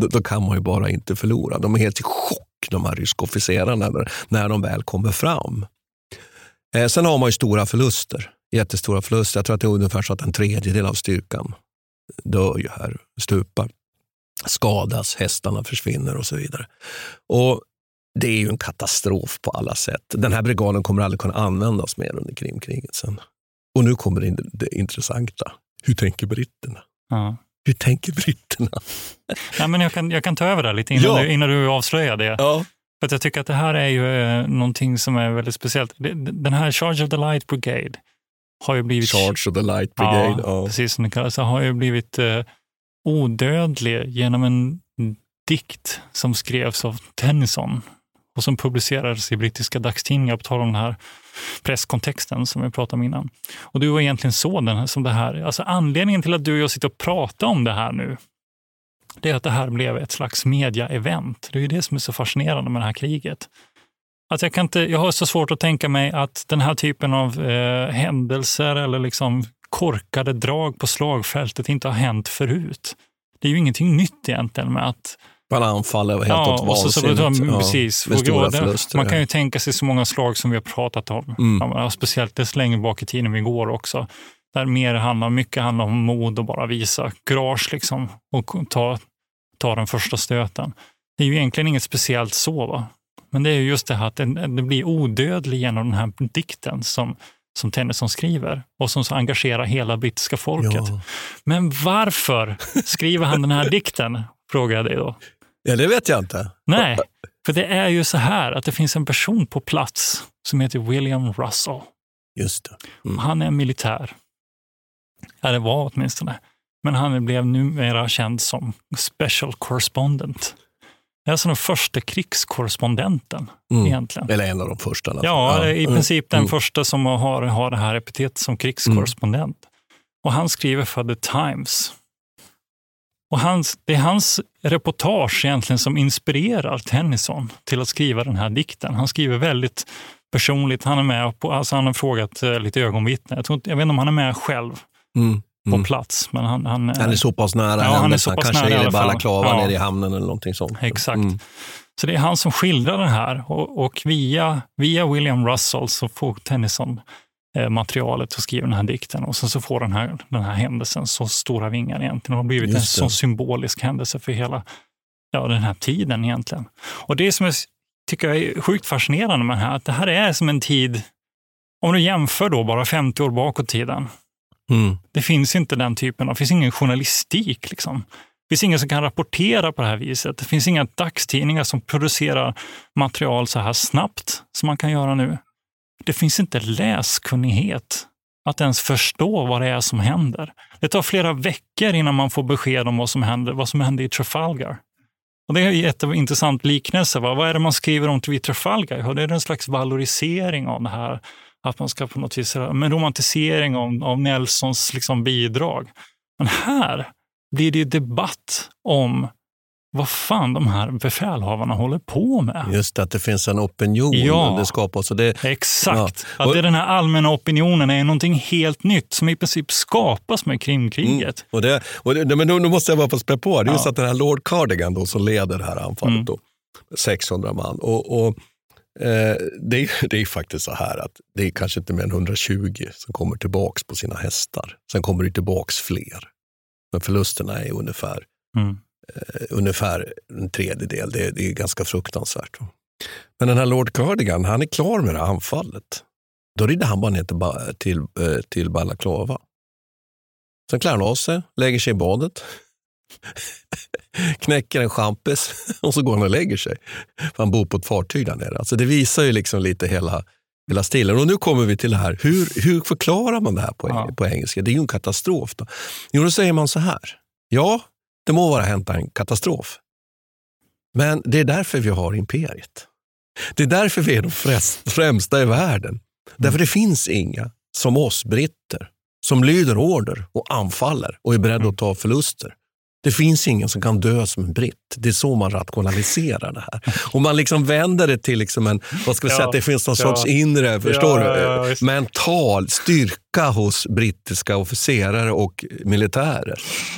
då, då kan man ju bara inte förlora. De är helt i chock, de här ryska officerarna, när, när de väl kommer fram. Eh, sen har man ju stora förluster, jättestora förluster. Jag tror att det är ungefär så att en tredjedel av styrkan dör ju här, stupar, skadas, hästarna försvinner och så vidare. Och Det är ju en katastrof på alla sätt. Den här brigaden kommer aldrig kunna användas mer under Krimkriget sen. Och nu kommer det, det intressanta. Hur tänker britterna? Ja. Hur tänker britterna? Nej, men jag, kan, jag kan ta över det lite innan, Ja. du, innan du avslöjar det. Ja. För att jag tycker att det här är ju eh, någonting som är väldigt speciellt. Den här Charge of the Light Brigade har ju blivit... Charge of the Light Brigade. Ja, Ja. precis som det kallas. Har ju blivit eh, odödlig genom en dikt som skrevs av Tennyson och som publicerades i brittiska dagstidningar på tal om den här presskontexten som vi pratade om innan. Och du var egentligen så den här, som det här, alltså anledningen till att du och jag sitter och pratar om det här nu, det är att det här blev ett slags media-event. Det är ju det som är så fascinerande med det här kriget. Att jag, kan inte, jag har så svårt att tänka mig att den här typen av eh, händelser eller liksom korkade drag på slagfältet inte har hänt förut. Det är ju ingenting nytt egentligen med att Man anfaller helt åt och så, så, vansinnigt. ja, Ja, precis. med stora förluster. Man kan ju tänka sig så många slag som vi har pratat om. Mm. Ja, speciellt det länge bak i tiden vi går också. Där mer handlar, mycket handlar om mod och bara visa kurage liksom, och ta, ta den första stöten. Det är ju egentligen inget speciellt så. Va? Men det är ju just det här att det blir odödlig genom den här dikten som, som Tennyson skriver och som så engagerar hela brittiska folket. Ja. Men varför skriver han den här dikten? Frågar jag dig då. ja, det vet jag inte. Nej, för det är ju så här att det finns en person på plats som heter William Russell. Just det. Mm. Han är militär. Ja, det var åtminstone. Men han blev numera känd som Special Correspondent. Är alltså den första krigskorrespondenten Mm. egentligen. Eller en av de första. fall. Ja, är i Mm. princip den Mm. första som har, har det här epitetet som krigskorrespondent. Och han skriver för The Times. Och hans, det är hans reportage egentligen som inspirerar Tennyson till att skriva den här dikten. Han skriver väldigt personligt. Han är med på, alltså han har frågat eh, lite ögonvittnen. Jag, tror jag vet inte om han är med själv Mm. På Mm. plats. Men han, han, Han är så pass nära Ja, han är så pass Kanske nära är det balaklava Ja. nere i hamnen eller någonting sånt. Exakt. Mm. Så det är han som skildrar den här och, och via, via William Russell så får Tennyson eh, materialet och skriver den här dikten och sen så får den här, den här händelsen så stora vingar egentligen. Det har blivit en det. så symbolisk händelse för hela ja, den här tiden egentligen. Och det som jag tycker jag är sjukt fascinerande med det här, att det här är som en tid, om du jämför då bara 50 år bakåt i tiden, Mm. det finns inte den typen av, det finns ingen journalistik. Liksom. Det finns ingen som kan rapportera på det här viset. Det finns inga dagstidningar som producerar material så här snabbt som man kan göra nu. Det finns inte läskunnighet att ens förstå vad det är som händer. Det tar flera veckor innan man får besked om vad som händer, vad som hände i Trafalgar. Och det är en jätteintressant liknelse. Va? Vad är det man skriver om vid Trafalgar? Det är en slags valorisering av det här att man ska på något vis, med romantisering av, av Nelsons liksom bidrag. Men här blir det ju debatt om vad fan de här befälhavarna håller på med. Just att det finns en opinion. Ja, det skapas. Och det, exakt. Ja. Att det, den här allmänna opinionen är någonting helt nytt som i princip skapas med Krimkriget. Mm. Och det, och det, men nu, nu måste jag bara få spä på. Det är Ja. just att den här Lord Cardigan då, som leder det här anfallet, Mm. då, 600 man. Och, och, eh, det, är, det är faktiskt så här att det är kanske inte mer än 120 som kommer tillbaks på sina hästar. Sen kommer det tillbaks fler. Men förlusterna är ungefär Mm. eh, ungefär en tredjedel. Det, det är ganska fruktansvärt. Men den här Lord Cardigan, han är klar med det här anfallet. Då rider han bara ner till, till, eh, till Balaklava. Sen klär han av sig, lägger sig i badet, knäcker en champis och så går han och lägger sig. För han bor på ett fartyg där nere. Alltså det visar ju liksom lite hela, hela stilen. Och nu kommer vi till det här, hur, hur förklarar man det här på, Ja. på engelska? Det är ju en katastrof. Då. Jo, då säger man så här. Ja, det må vara hänt en katastrof. Men det är därför vi har imperiet. Det är därför vi är de främsta i världen. Därför det finns inga som oss britter som lyder order och anfaller och är beredda att ta förluster. Det finns ingen som kan dö som en britt. Det är så man rationaliserar det här. Och man liksom vänder det till liksom en, vad ska vi säga, Ja, att det finns någon ja. sorts inre, förstår Ja, du, mental styrka hos brittiska officerare och militärer.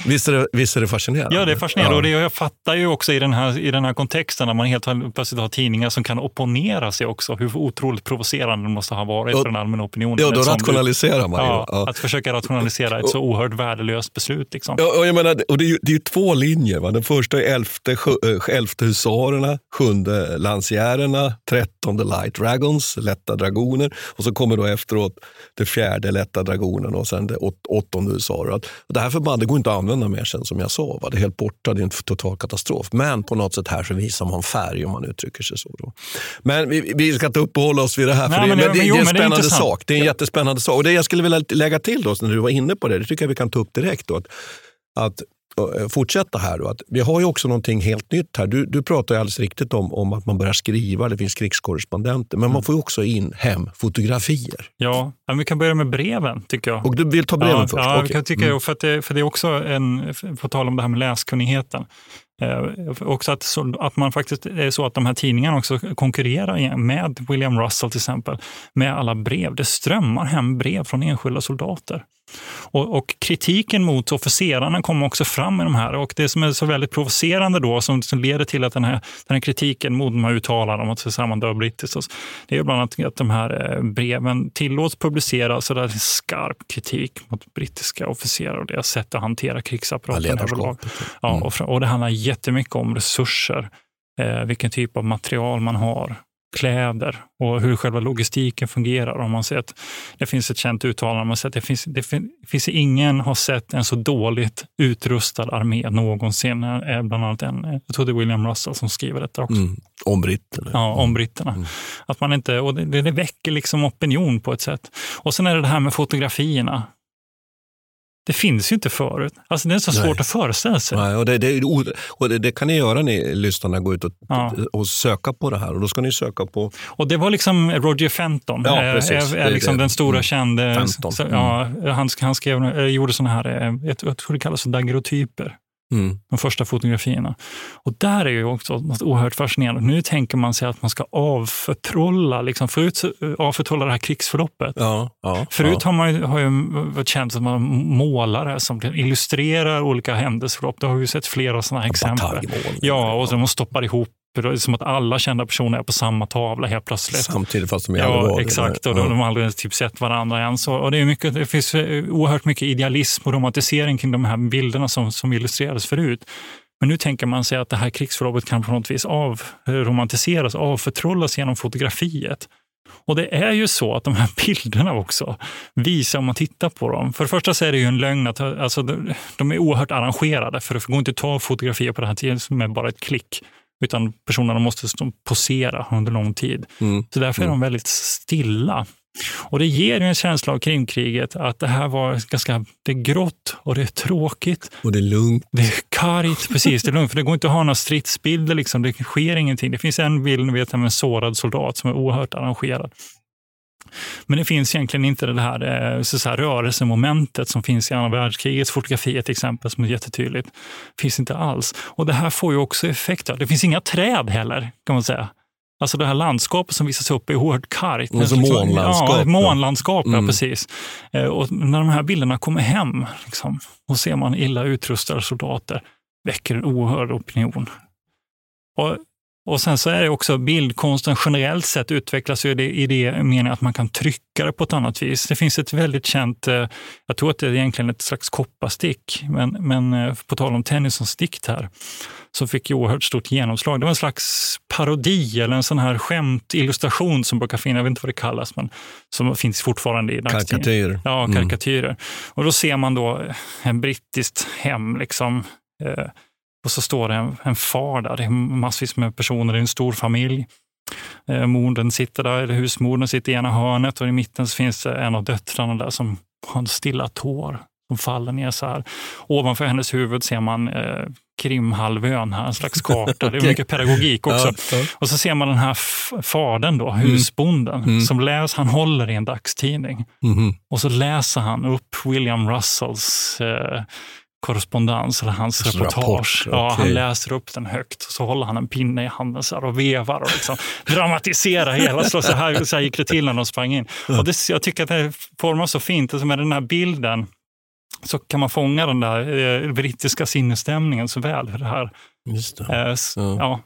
Visst är det, visst är det fascinerande? Ja, det är fascinerande. Och det, jag fattar ju också i den, här, i den här kontexten när man helt plötsligt har tidningar som kan opponera sig också. Hur otroligt provocerande det måste ha varit Och- för den allmänna opinionen. Ja, då rationaliserar man ju. Att försöka rationalisera ett så oerhört värdelöst beslut. Liksom. Ja, och jag menar, och det, är ju, det är ju två linjer. Va? Den första är elfte, eh, elfte husarerna, sjunde lansjärerna, trettonde light dragons, lätta dragoner och så kommer då efteråt det fjärde lätta dragonen och sen det åt, åttonde husarer. Att- och Det här förbandet går inte att använda mer sen som jag sa. Va? Det är helt borta, det är en total katastrof. Men på något sätt här så visar man färg om man uttrycker sig så. Då. Men vi, vi ska inte uppehålla oss vid det här, för Nej, det, men men det- men det jo, är en men det är spännande sak. Det är en jättespännande sak. Och det jag skulle vilja lägga till då, när du var inne på det, det tycker jag vi kan ta upp direkt. Då, att, att fortsätta här. Då, att vi har ju också någonting helt nytt här. Du, du pratar ju alldeles riktigt om, om att man börjar skriva, det finns krigskorrespondenter, men Mm. man får också in hem fotografier. Ja, men vi kan börja med breven tycker jag. Och du vill ta breven ja, först? Ja, vi kan tycka, Mm. för, att det, för det är också en, på tal om det här med läskunnigheten. Eh, också att, så, att man faktiskt är så att de här tidningarna också konkurrerar med William Russell till exempel, med alla brev. Det strömmar hem brev från enskilda soldater. Och, och kritiken mot officerarna kommer också fram i de här. Och det som är så väldigt provocerande då, som, som leder till att den här, den här kritiken mot de här uttalandena om att man dör brittiskt, det är bland annat att de här eh, breven tillåts publiceras. Så det är skarp kritik mot brittiska officerare och deras sätt att hantera krigsapparaten överlag. Ja, Mm. och, och det handlar jättemycket om resurser, eh, vilken typ av material man har, kläder och hur själva logistiken fungerar. Om man ser att det finns ett känt uttalande, säger att det finns, det fin, finns ingen har sett en så dåligt utrustad armé någonsin. Bland annat en, jag tror det är William Russell som skriver detta också. Mm. Om britterna. Ja, om britterna. Att man inte, och det, det väcker liksom opinion på ett sätt. Och sen är det det här med fotografierna. Det finns ju inte förut. Alltså det är så Nej. svårt att föreställa sig. Nej, och det, det, och det, det kan ni göra ni lyssnarna, gå ut och, Ja. och söka på det här. Och då ska ni söka på Och det var liksom Roger Fenton, Ja, eh, är, är är liksom den stora Mm. kände. Fenton. Så, ja, han, han skrev, eh, gjorde såna här, eh, jag tror det kallas för daguerreotyper, mm. de första fotografierna. Och där är ju också något oerhört fascinerande. Nu tänker man sig att man ska avförtrolla, liksom, förut, avförtrolla det här krigsförloppet. Ja, ja, Förut ja. har man ju, har ju varit känt som målare som illustrerar olika händelseförlopp. Det har vi ju sett flera sådana exempel. Ja, och de stoppar ihop det är som att alla kända personer är på samma tavla helt plötsligt. Samtidigt fast de aldrig var Ja, det. exakt. Och Ja. de, de har aldrig typ sett varandra ens. Och och det, är mycket, det finns eh, oerhört mycket idealism och romantisering kring de här bilderna som, som illustrerades förut. Men nu tänker man sig att det här krigsförloppet kan på något vis avromantiseras, avförtrollas genom fotografiet. Och det är ju så att de här bilderna också visar, om man tittar på dem. För det första så är det ju en lögn att alltså, de- de är oerhört arrangerade. För det går inte att ta fotografier på det här tiden med bara ett klick. Utan personerna måste posera under lång tid. Mm. Så därför är de väldigt stilla. Och det ger en känsla av Krimkriget att det här var ganska, det är grått och det är tråkigt. Och det är lugnt. Det är kargt, precis. Det är lugnt, för det går inte att ha några stridsbilder. Liksom. Det sker ingenting. Det finns en bild ni vet, med en sårad soldat som är oerhört arrangerad. Men det finns egentligen inte det här, eh, så så här rörelsemomentet som finns i andra världskrigets fotografier till exempel, som är jättetydligt. finns inte alls. Och det här får ju också effekter. Det finns inga träd heller, kan man säga. Alltså det här landskapet som visas upp är oerhört kargt. Alltså månlandskap. Ja, månlandskap, Mm. ja, precis. Eh, Och när de här bilderna kommer hem liksom, och ser man illa utrustade soldater, väcker en oerhörd opinion. Och, och sen så är det också bildkonsten generellt sett utvecklas ju i det meningen att man kan trycka det på ett annat vis. Det finns ett väldigt känt, eh, jag tror att det är egentligen ett slags kopparstick, men, men eh, på tal om Tennysons dikt här, så fick ju oerhört stort genomslag. Det var en slags parodi eller en sån här skämtillustration som brukar finnas, jag vet inte vad det kallas, men som finns fortfarande i dagstidningen. Karikatyr. Ja, Mm. karikatyrer. Och då ser man då en brittiskt hem liksom. Eh, och så står det en, en far där, det är massvis med personer, det är en stor familj. Eh, modern sitter där, eller husmodern sitter i ena hörnet och i mitten finns en av döttrarna där som har en stilla tår som faller ner så här. Ovanför hennes huvud ser man eh, Krimhalvön, här, en slags karta. Det är mycket pedagogik också. Ja, ja. Och så ser man den här fadern, då, husbonden, Mm. som läs, han håller i en dagstidning. Mhm. Och så läser han upp William Russells eh, korrespondens, eller hans Alltså reportage. rapport, Ja, han läser upp den högt och så håller han en pinne i handen så och vevar och liksom dramatiserar hela. Så, så, här, så här gick det till när de sprang in. Och det, jag tycker att det formas så fint, alltså med den här bilden så kan man fånga den där eh, brittiska sinnesstämningen så väl. För det här. Just det. Eh, s- ja.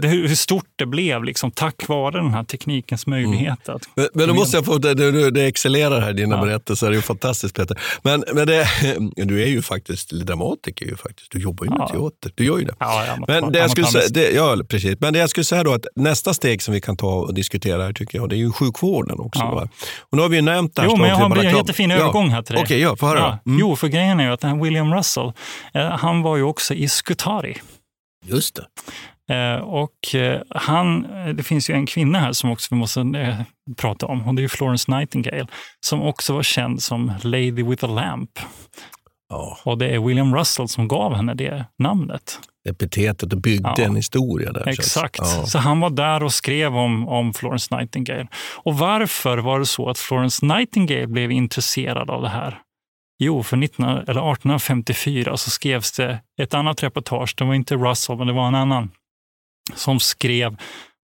Det, hur stort det blev liksom, tack vare den här teknikens möjlighet. Att, Men, men då måste jag få, det, det, det excellerar här, dina Ja. berättelser. Det är ju fantastiskt Peter. Men, men det, du är ju faktiskt dramatiker. Ju faktiskt. Du jobbar ju med Ja. teater. Du gör ju det. ja, jag Men det, jag skulle säga, det, ja, precis. men det jag skulle säga då att nästa steg som vi kan ta och diskutera här tycker jag, det är ju sjukvården också. Ja. Och nu har vi ju nämnt det här Jo, men jag har en jättefin Ja. övergång här till dig. Okej, ja, få höra. Mm. Jo, för grejen är ju att den här William Russell, eh, han var ju också i Skutari. Just det. Eh, och eh, han, eh, det finns ju en kvinna här som också vi måste prata om. Och det är ju Florence Nightingale, som också var känd som Lady with a Lamp. Ja, Och det är William Russell som gav henne det namnet. epitetet och byggde Ja. en historia där. Exakt. Ja. Så han var där och skrev om, om Florence Nightingale. Och varför var det så att Florence Nightingale blev intresserad av det här? Jo, för 19, eller 1854 så skrevs det ett annat reportage. Det var inte Russell, men det var en annan som skrev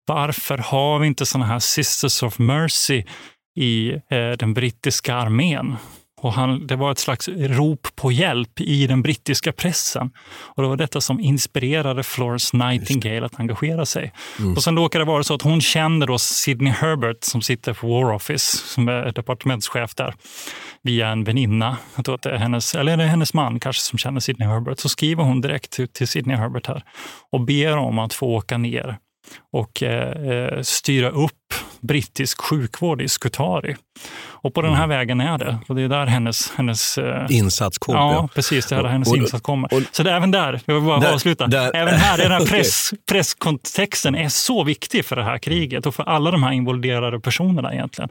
varför har vi inte sådana här Sisters of Mercy i eh, den brittiska armén? Och han, det var ett slags rop på hjälp i den brittiska pressen. Och det var detta som inspirerade Florence Nightingale att engagera sig. Och sen råkade det vara så att hon kände då Sidney Herbert som sitter på War Office, som är departementschef där, via en väninna. Jag tror att det är hennes, eller det är hennes man kanske som känner Sidney Herbert. Så skriver hon direkt till Sidney Herbert här och ber om att få åka ner och eh, eh, styra upp brittisk sjukvård i Skutari. Och på den här vägen är det. Och det är där hennes... hennes eh, Insats kom. Ja, precis. Det är där hennes och- insats kommer. och- så det även där, jag vill bara Där- avsluta, där- även här är den här press, presskontexten är så viktig för det här kriget och för alla de här involverade personerna egentligen.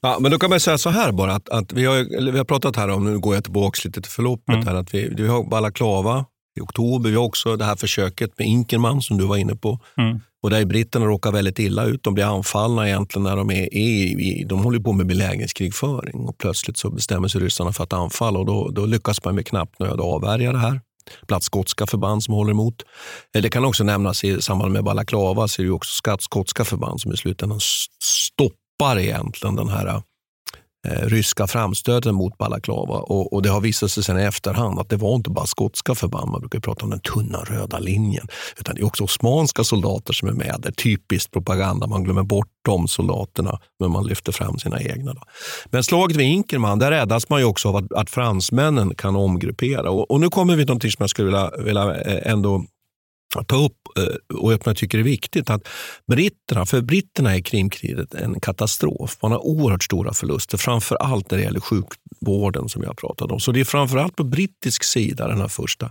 Ja, men då kan man säga så här bara, att, att vi, har, vi har pratat här om, nu går jag tillbaka lite till förloppet, Mm. här, att vi, vi har Balaklava i oktober, vi har också det här försöket med Inkerman som du var inne på. Mm. Och där britterna råkar väldigt illa ut. De blir anfallna egentligen när de är, i, de håller på med belägringskrigföring och plötsligt så bestämmer sig ryssarna för att anfalla och då, då lyckas man med knapp nöd avvärja det här. Bland skotska förband som håller emot. Eh, Det kan också nämnas i samband med Balaklava så är det också skotska förband som i slutändan stoppar egentligen den här eh, Eh, ryska framstöten mot Balaklava. Och, och det har visat sig sen i efterhand att det var inte bara skotska förband, man brukar prata om den tunna röda linjen, utan det är också osmanska soldater som är med. Det är typiskt propaganda, man glömmer bort de soldaterna, men man lyfter fram sina egna. Då. Men slaget vid Inkerman, där räddas man ju också av att, att fransmännen kan omgruppera. Och, och nu kommer vi till något som jag skulle vilja, vilja eh, ändå ta upp eh, och öppna tycker är viktigt att britterna, för britterna är Krimkriget en katastrof. Man har oerhört stora förluster, framför allt när det gäller sjukvården som jag pratade om. Så det är framför allt på brittisk sida den här första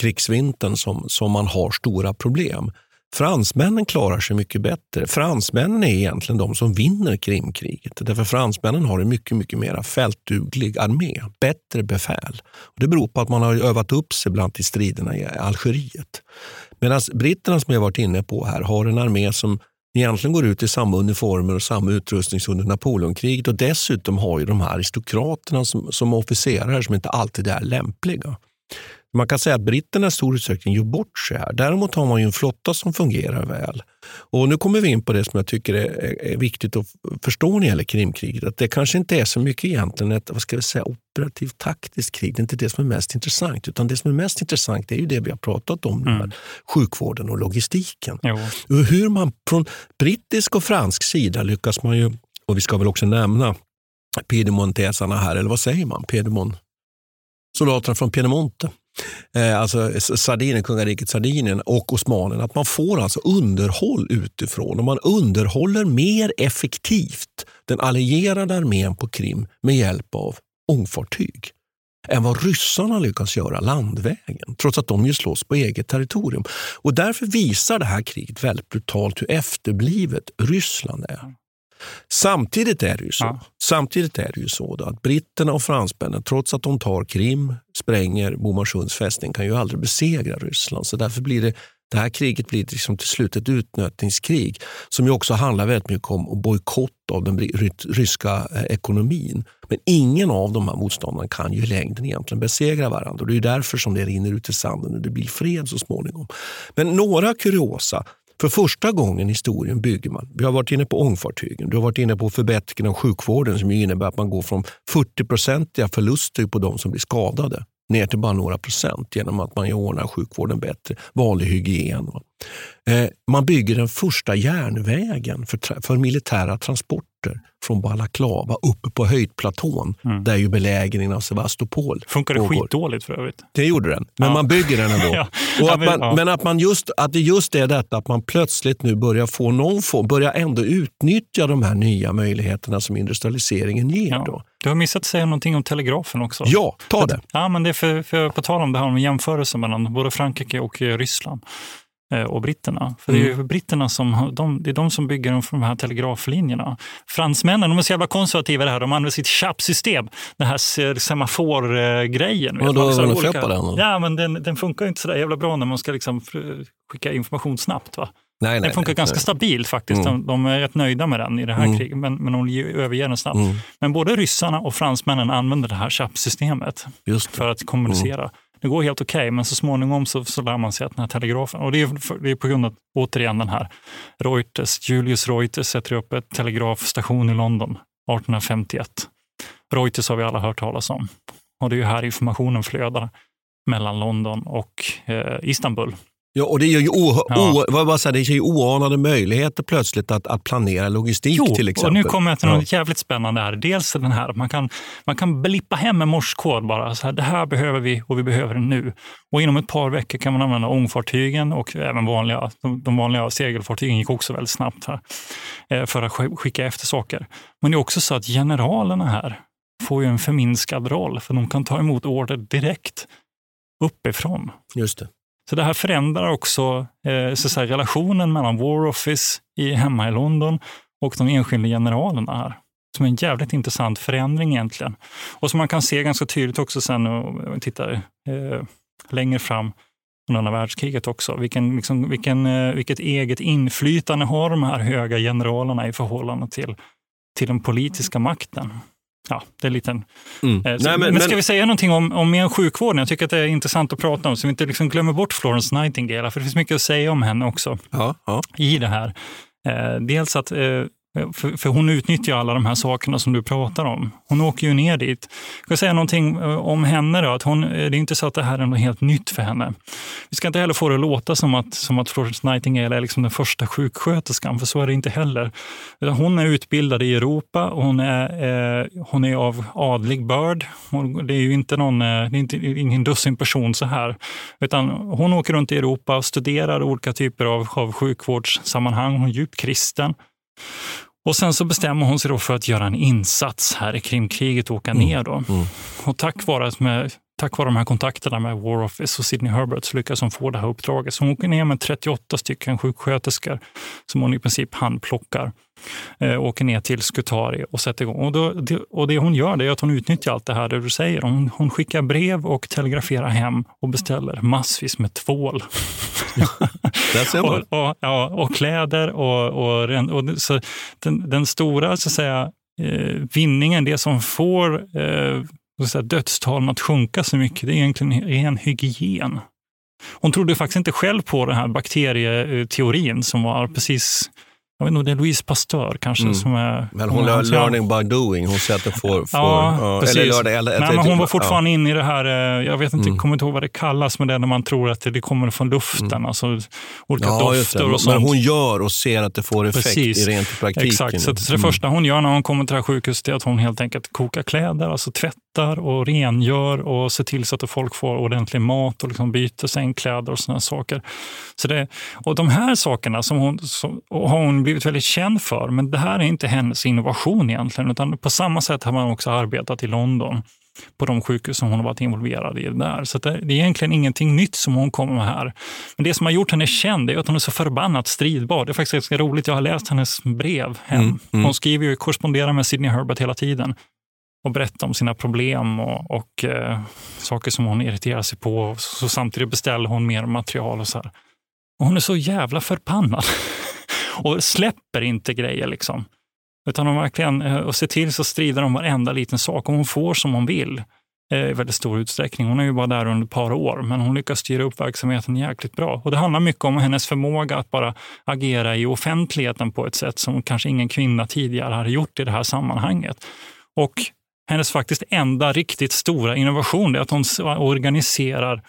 krigsvintern som, som man har stora problem. Fransmännen klarar sig mycket bättre. Fransmännen är egentligen de som vinner Krimkriget. Därför fransmännen har en mycket, mycket mer fältduglig armé, bättre befäl. Och det beror på att man har övat upp sig bland i striderna i Algeriet. Medan britterna som jag varit inne på här har en armé som egentligen går ut i samma uniformer och samma utrustning som under Napoleonkriget och dessutom har ju de här aristokraterna som, som officerare som inte alltid är lämpliga. Man kan säga att britterna i stor utsträckning gör bort sig här. Däremot har man ju en flotta som fungerar väl. Och Nu kommer vi in på det som jag tycker är, viktigt att förstå när det gäller Krimkriget. Att det kanske inte är så mycket egentligen ett vad ska vi säga, operativt taktiskt krig. Det är inte det som är mest intressant. Utan det som är mest intressant är ju det vi har pratat om, mm. sjukvården och logistiken. Jo. Hur man från brittisk och fransk sida lyckas man ju, och vi ska väl också nämna Piedemontesarna här, eller vad säger man? Piedmont soldaterna från Piemonte eh, alltså Sardinien, kungariket Sardinien och osmanen, att man får alltså underhåll utifrån och man underhåller mer effektivt den allierade armén på Krim med hjälp av ångfartyg än vad ryssarna lyckas göra landvägen, trots att de ju slåss på eget territorium. Och Därför visar det här kriget väldigt brutalt hur efterblivet Ryssland är. Samtidigt är det ju så, ja. samtidigt är det ju så att britterna och fransmännen, trots att de tar Krim, spränger Bomarsunds fästning, kan ju aldrig besegra Ryssland. Så därför blir det det här kriget blir liksom till slut ett utnötningskrig som ju också handlar väldigt mycket om bojkott av den ryska eh, ekonomin. Men ingen av de här motståndarna kan ju i längden egentligen besegra varandra. Det är därför som det rinner ut i sanden och det blir fred så småningom. Men några kuriosa för första gången i historien bygger man. Vi har varit inne på ångfartygen, du har varit inne på förbättringen av sjukvården som innebär att man går från 40-procentiga förluster på de som blir skadade ner till bara några procent genom att man ordnar sjukvården bättre, vanlig hygien. Eh, man bygger den första järnvägen för, för militära transporter från Balaklava uppe på höjdplatån mm. där ju belägringen av Sevastopol Funkar det skitdåligt för övrigt? Det gjorde den, men ja. man bygger den ändå. ja. Och att man, ja. Men att, man just, att det just är detta att man plötsligt nu börjar få någon form, börjar ändå utnyttja de här nya möjligheterna som industrialiseringen ger. Då. Du har missat att säga någonting om telegrafen också. Ja, ta det. Ja, men det är för, för, på tal om det här om jämförelse mellan både Frankrike och Ryssland. Eh, och britterna. För det är ju mm. britterna som, de, det är de som bygger de här telegraflinjerna. Fransmännen de är så jävla konservativa det här. De använder sitt CHAP-system, den här semaforgrejen. Och då har olika... på den? Ja, men den, den funkar inte så där jävla bra när man ska liksom skicka information snabbt. Va? Nej, den funkar nej, ganska nej. stabilt faktiskt. Mm. De, de, är rätt nöjda med den i det här mm. kriget, men, men de överger den snabbt. Mm. Men både ryssarna och fransmännen använder det här CHAP-systemet för att kommunicera. Mm. Det går helt okej, okay, men så småningom så, så lär man sig att den här telegrafen, och det är, det är på grund av, återigen den här Reuters, Julius Reuters sätter upp ett telegrafstation i London 1851. Reuters har vi alla hört talas om. Och det är ju här informationen flödar mellan London och eh, Istanbul. Ja, och det ger ju, o, ja. o, vad säga, det ger ju oanade möjligheter plötsligt att, att planera logistik jo, till exempel. och nu kommer jag till något ja. jävligt spännande här. Dels den här, man kan, man kan blippa hem en morskod bara. Så här, det här behöver vi och vi behöver det nu. Och inom ett par veckor kan man använda ångfartygen och även vanliga, de, de vanliga segelfartygen gick också väldigt snabbt här eh, för att skicka efter saker. Men det är också så att generalerna här får ju en förminskad roll för de kan ta emot order direkt uppifrån. Just det. Så det här förändrar också eh, så säga, relationen mellan War Office i, hemma i London och de enskilda generalerna här. Som är en jävligt intressant förändring egentligen. Och som man kan se ganska tydligt också sen om man tittar eh, längre fram under andra världskriget också. Vilken, liksom, vilken, eh, vilket eget inflytande har de här höga generalerna i förhållande till, till den politiska makten ja, det är liten... Mm. Eh, så, Nej, men, men, ska vi säga någonting om, om mer sjukvården? Jag tycker att det är intressant att prata om, så vi inte liksom glömmer bort Florence Nightingale, för det finns mycket att säga om henne också ja, ja. i det här. Eh, dels att eh, Eh, för, för, hon utnyttjar alla de här sakerna som du pratar om. Hon åker ju ner dit. Jag ska säga någonting eh, om henne. Då, att hon, eh, det är inte så att det här är något helt nytt för henne. Vi ska inte heller få det att låta som att, som att Florence Nightingale är liksom den första sjuksköterskan, för så är det inte heller. Hon är utbildad i Europa och hon är, eh, hon är av adlig börd. Det är ju inte, någon, det är inte ingen dussin person så här. Utan hon åker runt i Europa och studerar olika typer av, av sjukvårdssammanhang. Hon är djupt kristen. Och sen så bestämmer hon sig då för att göra en insats här i Krimkriget och åka mm. ner. Då. Mm. Och tack vare med tack vare de här kontakterna med War Office och Sidney Herbert så lyckas hon få det här uppdraget. Så hon åker ner med 38 stycken sjuksköterskor som hon i princip handplockar. Eh, åker ner till Skutari och sätter igång. Och, då, det, och det hon gör det är att hon utnyttjar allt det här det du säger. Hon, hon skickar brev och telegraferar hem och beställer massvis med tvål. och, och, ja, och kläder. Och, och, och, så den, den stora så att säga, eh, vinningen, det som får eh, så dödstalen att sjunka så mycket, det är egentligen ren hygien. Hon trodde faktiskt inte själv på den här bakterieteorin som var precis jag vet inte, det är Louise Pasteur kanske mm. som är... Men hon är learning by doing. Hon säger att det får... får ja, uh, eller eller, Nej, men hon var fortfarande ja. inne i det här, eh, jag vet inte, mm. kommer inte ihåg vad det kallas, men det är när man tror att det kommer från luften. Mm. Alltså olika ja, dofter och sånt. Men hon gör och ser att det får effekt Precis. i rent praktiken. Exakt, så, så det mm. första hon gör när hon kommer till det här sjukhuset är att hon helt enkelt kokar kläder, alltså tvättar och rengör och ser till så att folk får ordentlig mat och liksom byter sängkläder och sådana saker. Så det, och de här sakerna som hon, som, har hon blivit väldigt känd för, men det här är inte hennes innovation egentligen, utan på samma sätt har man också arbetat i London på de sjukhus som hon har varit involverad i där. Så det, är egentligen ingenting nytt som hon kommer med här. Men det som har gjort henne känd är att hon är så förbannat stridbar. Det är faktiskt ganska roligt. Jag har läst hennes brev hem. Mm, mm. Hon skriver ju, korresponderar med Sidney Herbert hela tiden och berätta om sina problem och, och eh, saker som hon irriterar sig på. Så samtidigt beställer hon mer material och så här. Och hon är så jävla förbannad. och släpper inte grejer. liksom. Utan hon verkligen, eh, och ser till så strider om varenda liten sak och hon får som hon vill eh, i väldigt stor utsträckning. Hon är ju bara där under ett par år, men hon lyckas styra upp verksamheten jäkligt bra. Och det handlar mycket om hennes förmåga att bara agera i offentligheten på ett sätt som kanske ingen kvinna tidigare hade gjort i det här sammanhanget. Och hennes faktiskt enda riktigt stora innovation är att hon organiserar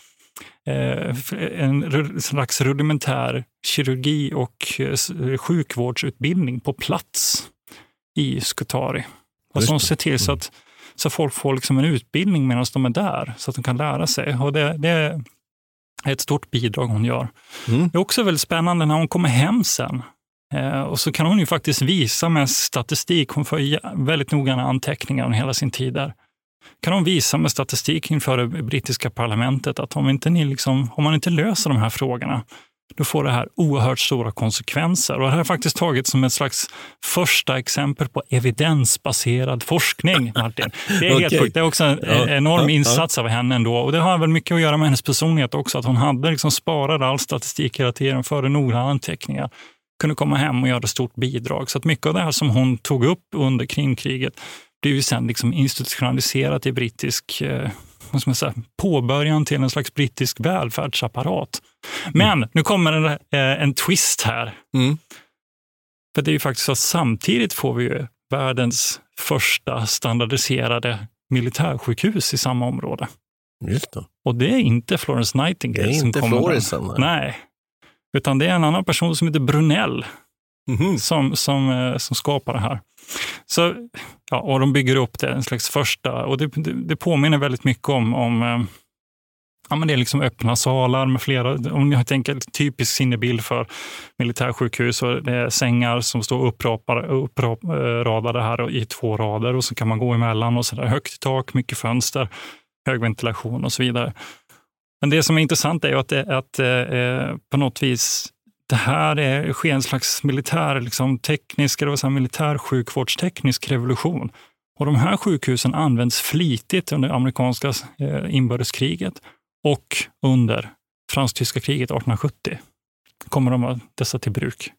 Eh, en slags rudimentär kirurgi och eh, sjukvårdsutbildning på plats i Skutari. Och som ser till så mm. att så folk får liksom en utbildning medan de är där, så att de kan lära sig. Och det, det är ett stort bidrag hon gör. Mm. Det är också väldigt spännande när hon kommer hem sen. Eh, och så kan hon ju faktiskt visa med statistik, hon får väldigt noggranna anteckningar om hela sin tid där kan de visa med statistik inför det brittiska parlamentet att om, inte ni liksom, om man inte löser de här frågorna, då får det här oerhört stora konsekvenser. Och det här har faktiskt tagits som ett slags första exempel på evidensbaserad forskning, Martin. Det är okay. helt sjukt. Det är också en ja, enorm ja, insats ja. av henne ändå. Och det har väl mycket att göra med hennes personlighet också, att hon hade liksom sparat all statistik hela tiden, före noggranna anteckningar kunde komma hem och göra ett stort bidrag. Så att mycket av det här som hon tog upp under Krimkriget blev ju sen liksom institutionaliserat i brittisk eh, vad ska man säga, påbörjan till en slags brittisk välfärdsapparat. Men mm. nu kommer en, eh, en twist här. Mm. För det är ju faktiskt så att samtidigt får vi ju världens första standardiserade militärsjukhus i samma område. Just det. Och det är inte Florence Nightingale det är som inte kommer. Florisen, nej. Utan det är en annan person som heter Brunell mm. som, som, eh, som skapar det här. Så, ja, och de bygger upp det, en slags första, och det, det, det påminner väldigt mycket om, om eh, Ja, men det är liksom öppna salar med flera, om ni tänker typisk sinnebild för militärsjukhus, så det är sängar som står uppradade här i två rader och så kan man gå emellan och så där högt tak, mycket fönster, hög ventilation och så vidare. Men det som är intressant är ju att, att eh, eh, på något vis det här är, sker en slags militär, liksom, teknisk, eller så militär sjukvårdsteknisk revolution. Och de här sjukhusen används flitigt under amerikanska eh, inbördeskriget och under fransk-tyska kriget 1870 kommer de dessa till bruk.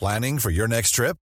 Planning for your next trip?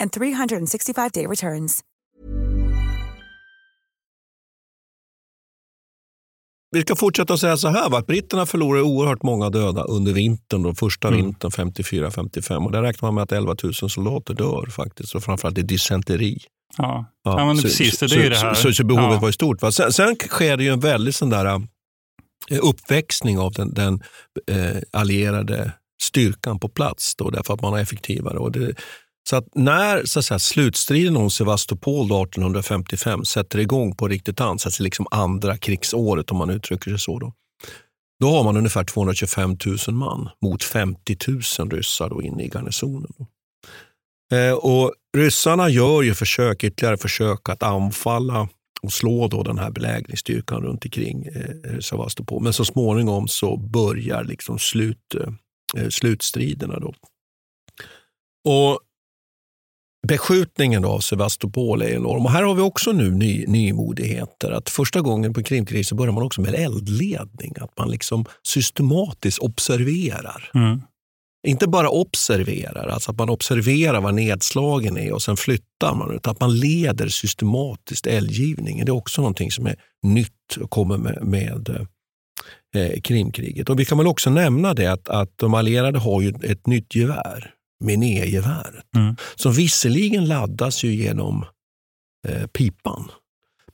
and 365-day returns. Vi ska fortsätta säga så här, va? att britterna förlorade oerhört många döda under vintern, då, första Mm. vintern 54-55. Och där räknar man med att 11 000 soldater dör faktiskt, och framförallt i dysenteri. Ja, ja. men så, precis. Det, så, det är ju det här. Så, så, så behovet ja. var ju stort. Va? Sen, sen sker det ju en väldig sån där, eh, uppväxning av den, den eh, allierade styrkan på plats, då, därför att man är effektivare. Och det, så att när så att säga, slutstriden om Sevastopol 1855 sätter igång på riktigt ansats, liksom andra krigsåret om man uttrycker sig så, då, då har man ungefär 225 000 man mot 50 000 ryssar då inne i garnisonen. Då. Eh, och ryssarna gör ju försök, ytterligare försök att anfalla och slå då den här belägringsstyrkan runt omkring eh, Sevastopol. Men så småningom så börjar liksom slut, eh, eh slutstriderna. Då. Och Beskjutningen av Sevastopol är enorm. Och här har vi också nu ny, nymodigheter. Att första gången på Krimkriget så börjar man också med eldledning. Att man liksom systematiskt observerar. Mm. Inte bara observerar, alltså att man observerar var nedslagen är och sen flyttar man. Utan att man leder systematiskt eldgivningen. Det är också någonting som är nytt och kommer med, med eh, Krimkriget. Och vi kan väl också nämna det att, att de allierade har ju ett nytt gevär, Miné-geväret, Mm. som visserligen laddas ju genom eh, pipan,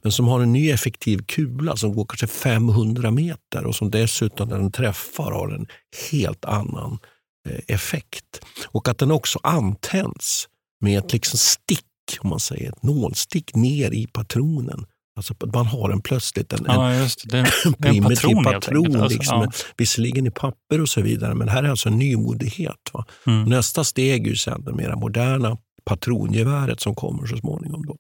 men som har en ny effektiv kula som går kanske 500 meter och som dessutom när den träffar har en helt annan eh, effekt. Och att den också antänds med ett liksom stick, om man säger ett nålstick ner i patronen. Alltså man har en plötsligt en, Ja, en det. En primitiv patron patron, alltså, liksom, ja. visserligen i papper och så vidare, men här är alltså en nymodighet. Mm. Nästa steg är ju sen det mera moderna patrongeväret som kommer så småningom. Då.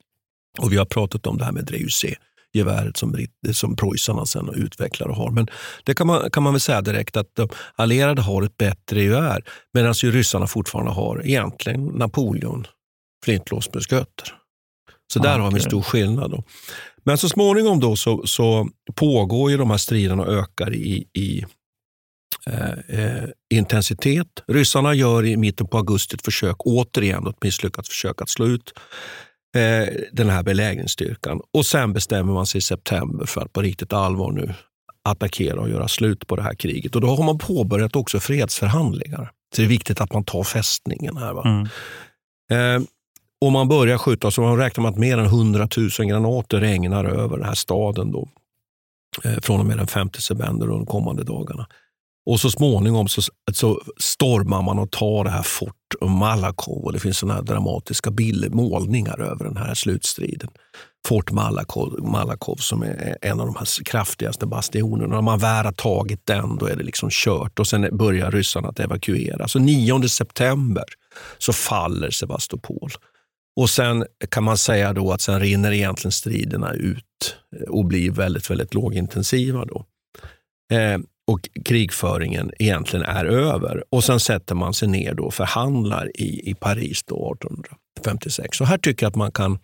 Och vi har pratat om det här med Dreyusé geväret som, som preussarna sen utvecklar och har. Men det kan man, kan man väl säga direkt att de allierade har ett bättre gevär medan ju ryssarna fortfarande har egentligen Napoleon flintlåsmusköter. Så där har vi en stor skillnad. Då. Men så småningom då så, så pågår ju de här striderna och ökar i, i eh, eh, intensitet. Ryssarna gör i mitten på augusti ett försök, återigen ett misslyckat försök att slå ut eh, den här belägringsstyrkan. Och sen bestämmer man sig i september för att på riktigt allvar nu attackera och göra slut på det här kriget. Och då har man påbörjat också fredsförhandlingar. Så det är viktigt att man tar fästningen här. Va? Mm. Eh, och man börjar skjuta, så man räknar med att mer än 100 000 granater regnar över den här staden då, eh, från och med den 5 september och de kommande dagarna. Och så småningom så, så stormar man och tar det här Fort Malakow och det finns såna här dramatiska bilder, målningar över den här slutstriden. Fort Malakow, Malakow som är en av de här kraftigaste bastionerna. När man väl har tagit den då är det liksom kört och sen börjar ryssarna att evakuera. Så 9 september så faller Sevastopol. Och sen kan man säga då att sen rinner egentligen striderna ut och blir väldigt, väldigt lågintensiva. Då. Eh, och krigföringen egentligen är över. Och sen sätter man sig ner och förhandlar i, i Paris då 1856. Och här tycker jag att man kan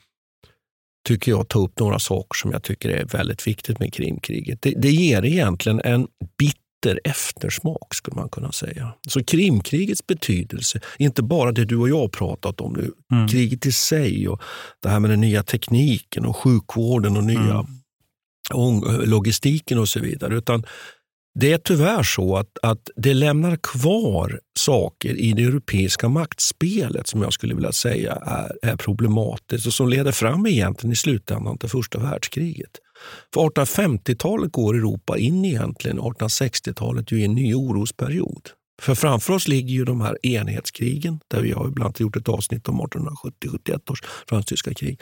tycker jag, ta upp några saker som jag tycker är väldigt viktigt med Krimkriget. Det, det ger egentligen en bit bitter eftersmak, skulle man kunna säga. Så Krimkrigets betydelse, inte bara det du och jag har pratat om nu, Mm. kriget i sig och det här med den nya tekniken och sjukvården och nya Mm. logistiken och så vidare. Utan det är tyvärr så att, att det lämnar kvar saker i det europeiska maktspelet som jag skulle vilja säga är, är problematiskt och som leder fram egentligen i slutändan till första världskriget. För 1850-talet går Europa in egentligen 1860-talet i en ny orosperiod. För framför oss ligger ju de här enhetskrigen där vi har ibland gjort ett avsnitt om 1870-71 års fransk-tyska krig.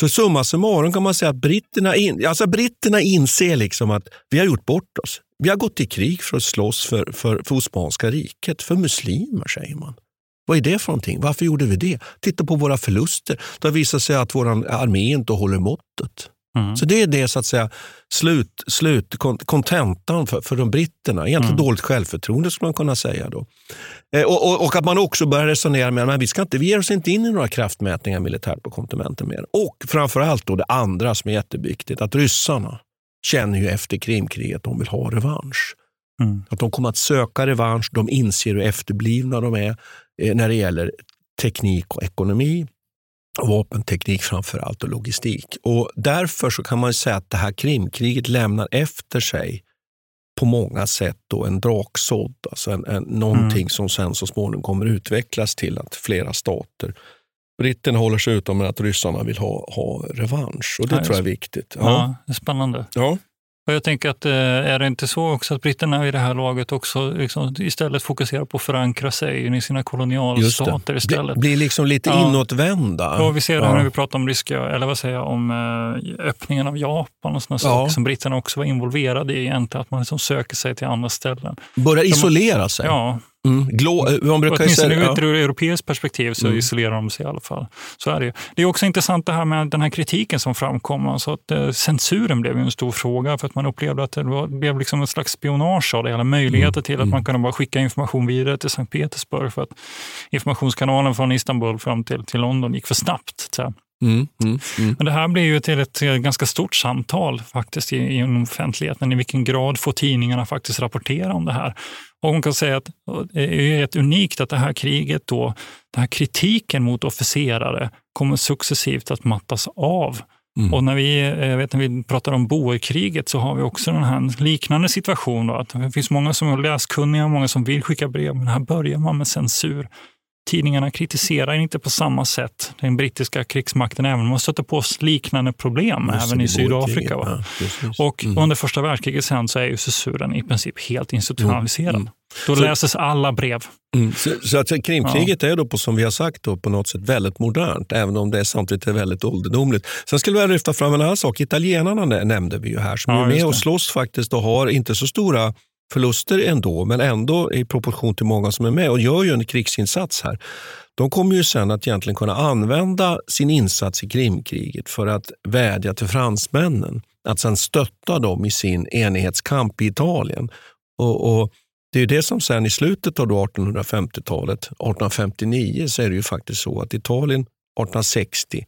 Så summa summarum kan man säga att britterna, in, alltså britterna inser liksom att vi har gjort bort oss. Vi har gått i krig för att slåss för, för, för Osmanska riket, för muslimer säger man. Vad är det för någonting? Varför gjorde vi det? Titta på våra förluster. Det har visat sig att vår armé inte håller måttet. Mm. Så det är det så att säga slut, slut kontentan för, för de britterna. Egentligen mm. dåligt självförtroende skulle man kunna säga. Då. Eh, och, och, och, att man också börjar resonera med att vi, ska inte, vi ger oss inte in i några kraftmätningar militärt på kontinenten mer. Och framförallt då det andra som är jätteviktigt, att ryssarna känner ju efter Krimkriget att de vill ha revansch. Mm. Att de kommer att söka revansch. De inser hur efterblivna de är eh, när det gäller teknik och ekonomi vapenteknik framför allt och logistik. Och därför så kan man säga att det här Krimkriget lämnar efter sig på många sätt då en draksådd, alltså en, en, någonting mm. som sen så småningom kommer utvecklas till att flera stater Britterna håller sig utom men att ryssarna vill ha, ha revansch. Och det ja, tror jag är viktigt. Ja, ja det är spännande. Ja. Och jag tänker att eh, är det inte så också att britterna i det här laget också liksom istället fokuserar på att förankra sig i sina kolonialstater istället? Blir bli liksom lite ja. inåtvända. Ja, vi ser det ja. när vi pratar om ryska, eller vad säger jag, om eh, öppningen av Japan och sådana ja. saker som britterna också var involverade i egentligen, att man liksom söker sig till andra ställen. Börjar isolera sig? Ja, Mm. Glå, man brukar Åtminstone ur ett europeiskt perspektiv så mm. isolerar de sig i alla fall. Så är det, det är också intressant det här med den här kritiken som framkom. Alltså att, eh, censuren blev en stor fråga för att man upplevde att det, var, blev liksom en slags spionage av det hela. Möjligheter mm. till att man mm. kunde bara skicka information vidare till Sankt Petersburg för att informationskanalen från Istanbul fram till, till London gick för snabbt. Så Mm, mm, mm. Men det här blir ju till ett ganska stort samtal faktiskt i, i offentligheten. I vilken grad får tidningarna faktiskt rapportera om det här? Och hon kan säga att det är rätt unikt att det här kriget då, den här kritiken mot officerare kommer successivt att mattas av. Mm. Och när vi, jag vet, när vi pratar om boerkriget så har vi också den här liknande situation. Då, att det finns många som är läskunniga, många som vill skicka brev, men här börjar man med censur tidningarna kritiserar inte på samma sätt den brittiska krigsmakten, även om man stöter på liknande problem även i Sydafrika. Ja, och mm. under första världskriget sen så är ju censuren i princip helt institutionaliserad. Mm. Då så, läses alla brev. Mm. Så, så att Krimkriget ja. är då, på, som vi har sagt, då, på något sätt väldigt modernt, även om det samtidigt är väldigt ålderdomligt. Sen skulle jag lyfta fram en annan sak. Italienarna nämnde vi ju här, som ja, är med och slåss faktiskt och har inte så stora förluster ändå, men ändå i proportion till många som är med och gör ju en krigsinsats här. De kommer ju sen att egentligen kunna använda sin insats i Krimkriget för att vädja till fransmännen att sen stötta dem i sin enighetskamp i Italien. Och, och det är det som sen i slutet av 1850-talet, 1859, så är det ju faktiskt så att Italien 1860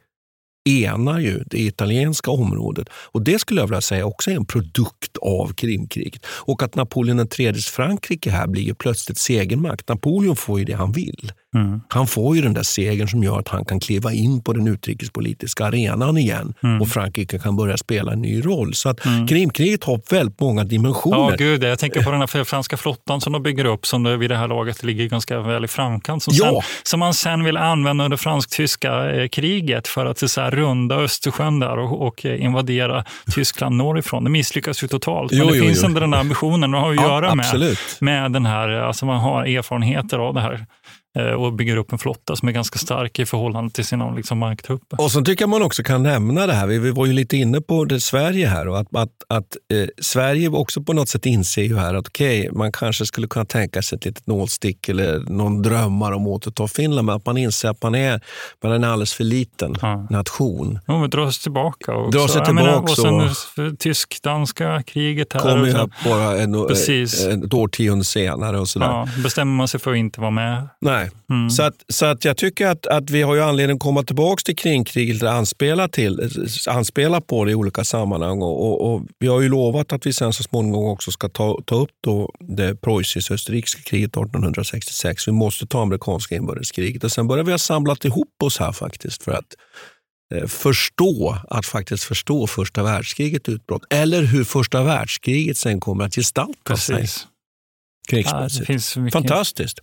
enar ju det italienska området. Och Det skulle jag vilja säga också är en produkt av Krimkriget. Och att Napoleon IIIs Frankrike här blir ju plötsligt segermakt. Napoleon får ju det han vill. Mm. Han får ju den där segern som gör att han kan kliva in på den utrikespolitiska arenan igen mm. och Frankrike kan börja spela en ny roll. Så att mm. Krimkriget har väldigt många dimensioner. Ja, gud, jag tänker på den här franska flottan som de bygger upp som vid det här laget ligger ganska väl i framkant. Som, ja. sen, som man sen vill använda under fransk-tyska eh, kriget för att så här, runda Östersjön där och, och invadera Tyskland norrifrån. Det misslyckas ju totalt. Men jo, det jo, finns ändå den där ambitionen att ha att ja, göra med, med den här, alltså man har erfarenheter av det här Eh, och bygger upp en flotta som är ganska stark i förhållande till sina liksom, marktrupper. Och så tycker jag man också kan nämna det här, vi var ju lite inne på det Sverige här och att, att, att eh, Sverige också på något sätt inser ju här att okej, okay, man kanske skulle kunna tänka sig ett litet nålstick eller någon drömmar om att återta Finland, men att man inser att man är, man är alldeles för liten ja. nation. Ja, men drar sig tillbaka. Också. Drar sig tillbaka. Menar, och sen tysk-danska kriget här. Kommer ju bara en, ett årtionde senare och sådär. Ja, bestämmer man sig för att inte vara med. Nej, Mm. Så, att, så att jag tycker att, att vi har ju anledning att komma tillbaka till kringkriget och anspela, till, anspela på det i olika sammanhang. Och, och, och, vi har ju lovat att vi sen så småningom också ska ta, ta upp då det preussisk-österrikiska kriget 1866. Vi måste ta amerikanska inbördeskriget och sen börjar vi ha samlat ihop oss här faktiskt för att eh, förstå, att faktiskt förstå första världskriget utbrott. Eller hur första världskriget sen kommer att gestalta sig. Precis. Krigsmässigt. Ja. Fantastiskt.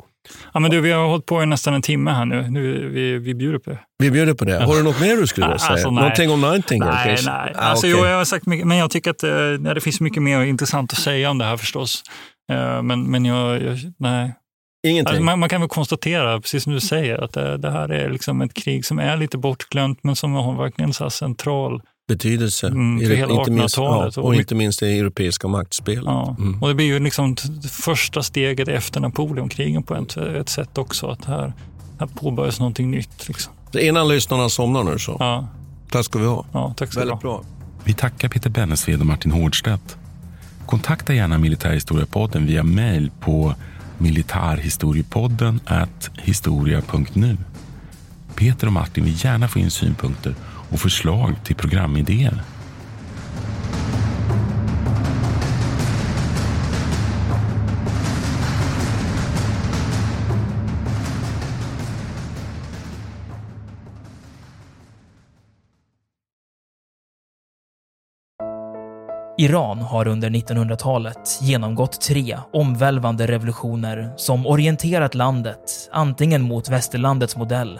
Ja, men du, vi har hållit på i nästan en timme här nu. nu vi, vi bjuder på det. Vi bjuder på det. Har du något mer du skulle vilja säga? Alltså, nej. Någonting om Nightingale? Nej, kanske? nej. Ah, Alltså, okej. jo, jag har sagt mycket, men jag tycker att eh, ja, det finns mycket mer intressant att säga om det här förstås. Eh, Men, men jag, jag nej. Alltså, man, man kan väl konstatera, precis som du säger, att det, det här är liksom ett krig som är lite bortglömt, men som har verkligen så central betydelse. Mm, för hela inte minst, 1800-talet. ja, Och inte minst det europeiska maktspelet. Ja. Mm. Och det blir ju liksom första steget efter Napoleonkrigen på ett, ett sätt också. Att här, här påbörjas någonting nytt. Liksom. Innan lyssnarna somnar nu så. Ja. Tack ska vi ha. Ja, tack ska Väldigt bra. Vi tackar Peter Bennesved och Martin Hårdstedt. Kontakta gärna Militärhistoriepodden via mejl på militarhistoriepodden historia.nu. Peter och Martin vill gärna få in synpunkter och förslag till programidéer. Iran har under 1900-talet genomgått tre omvälvande revolutioner som orienterat landet antingen mot västerlandets modell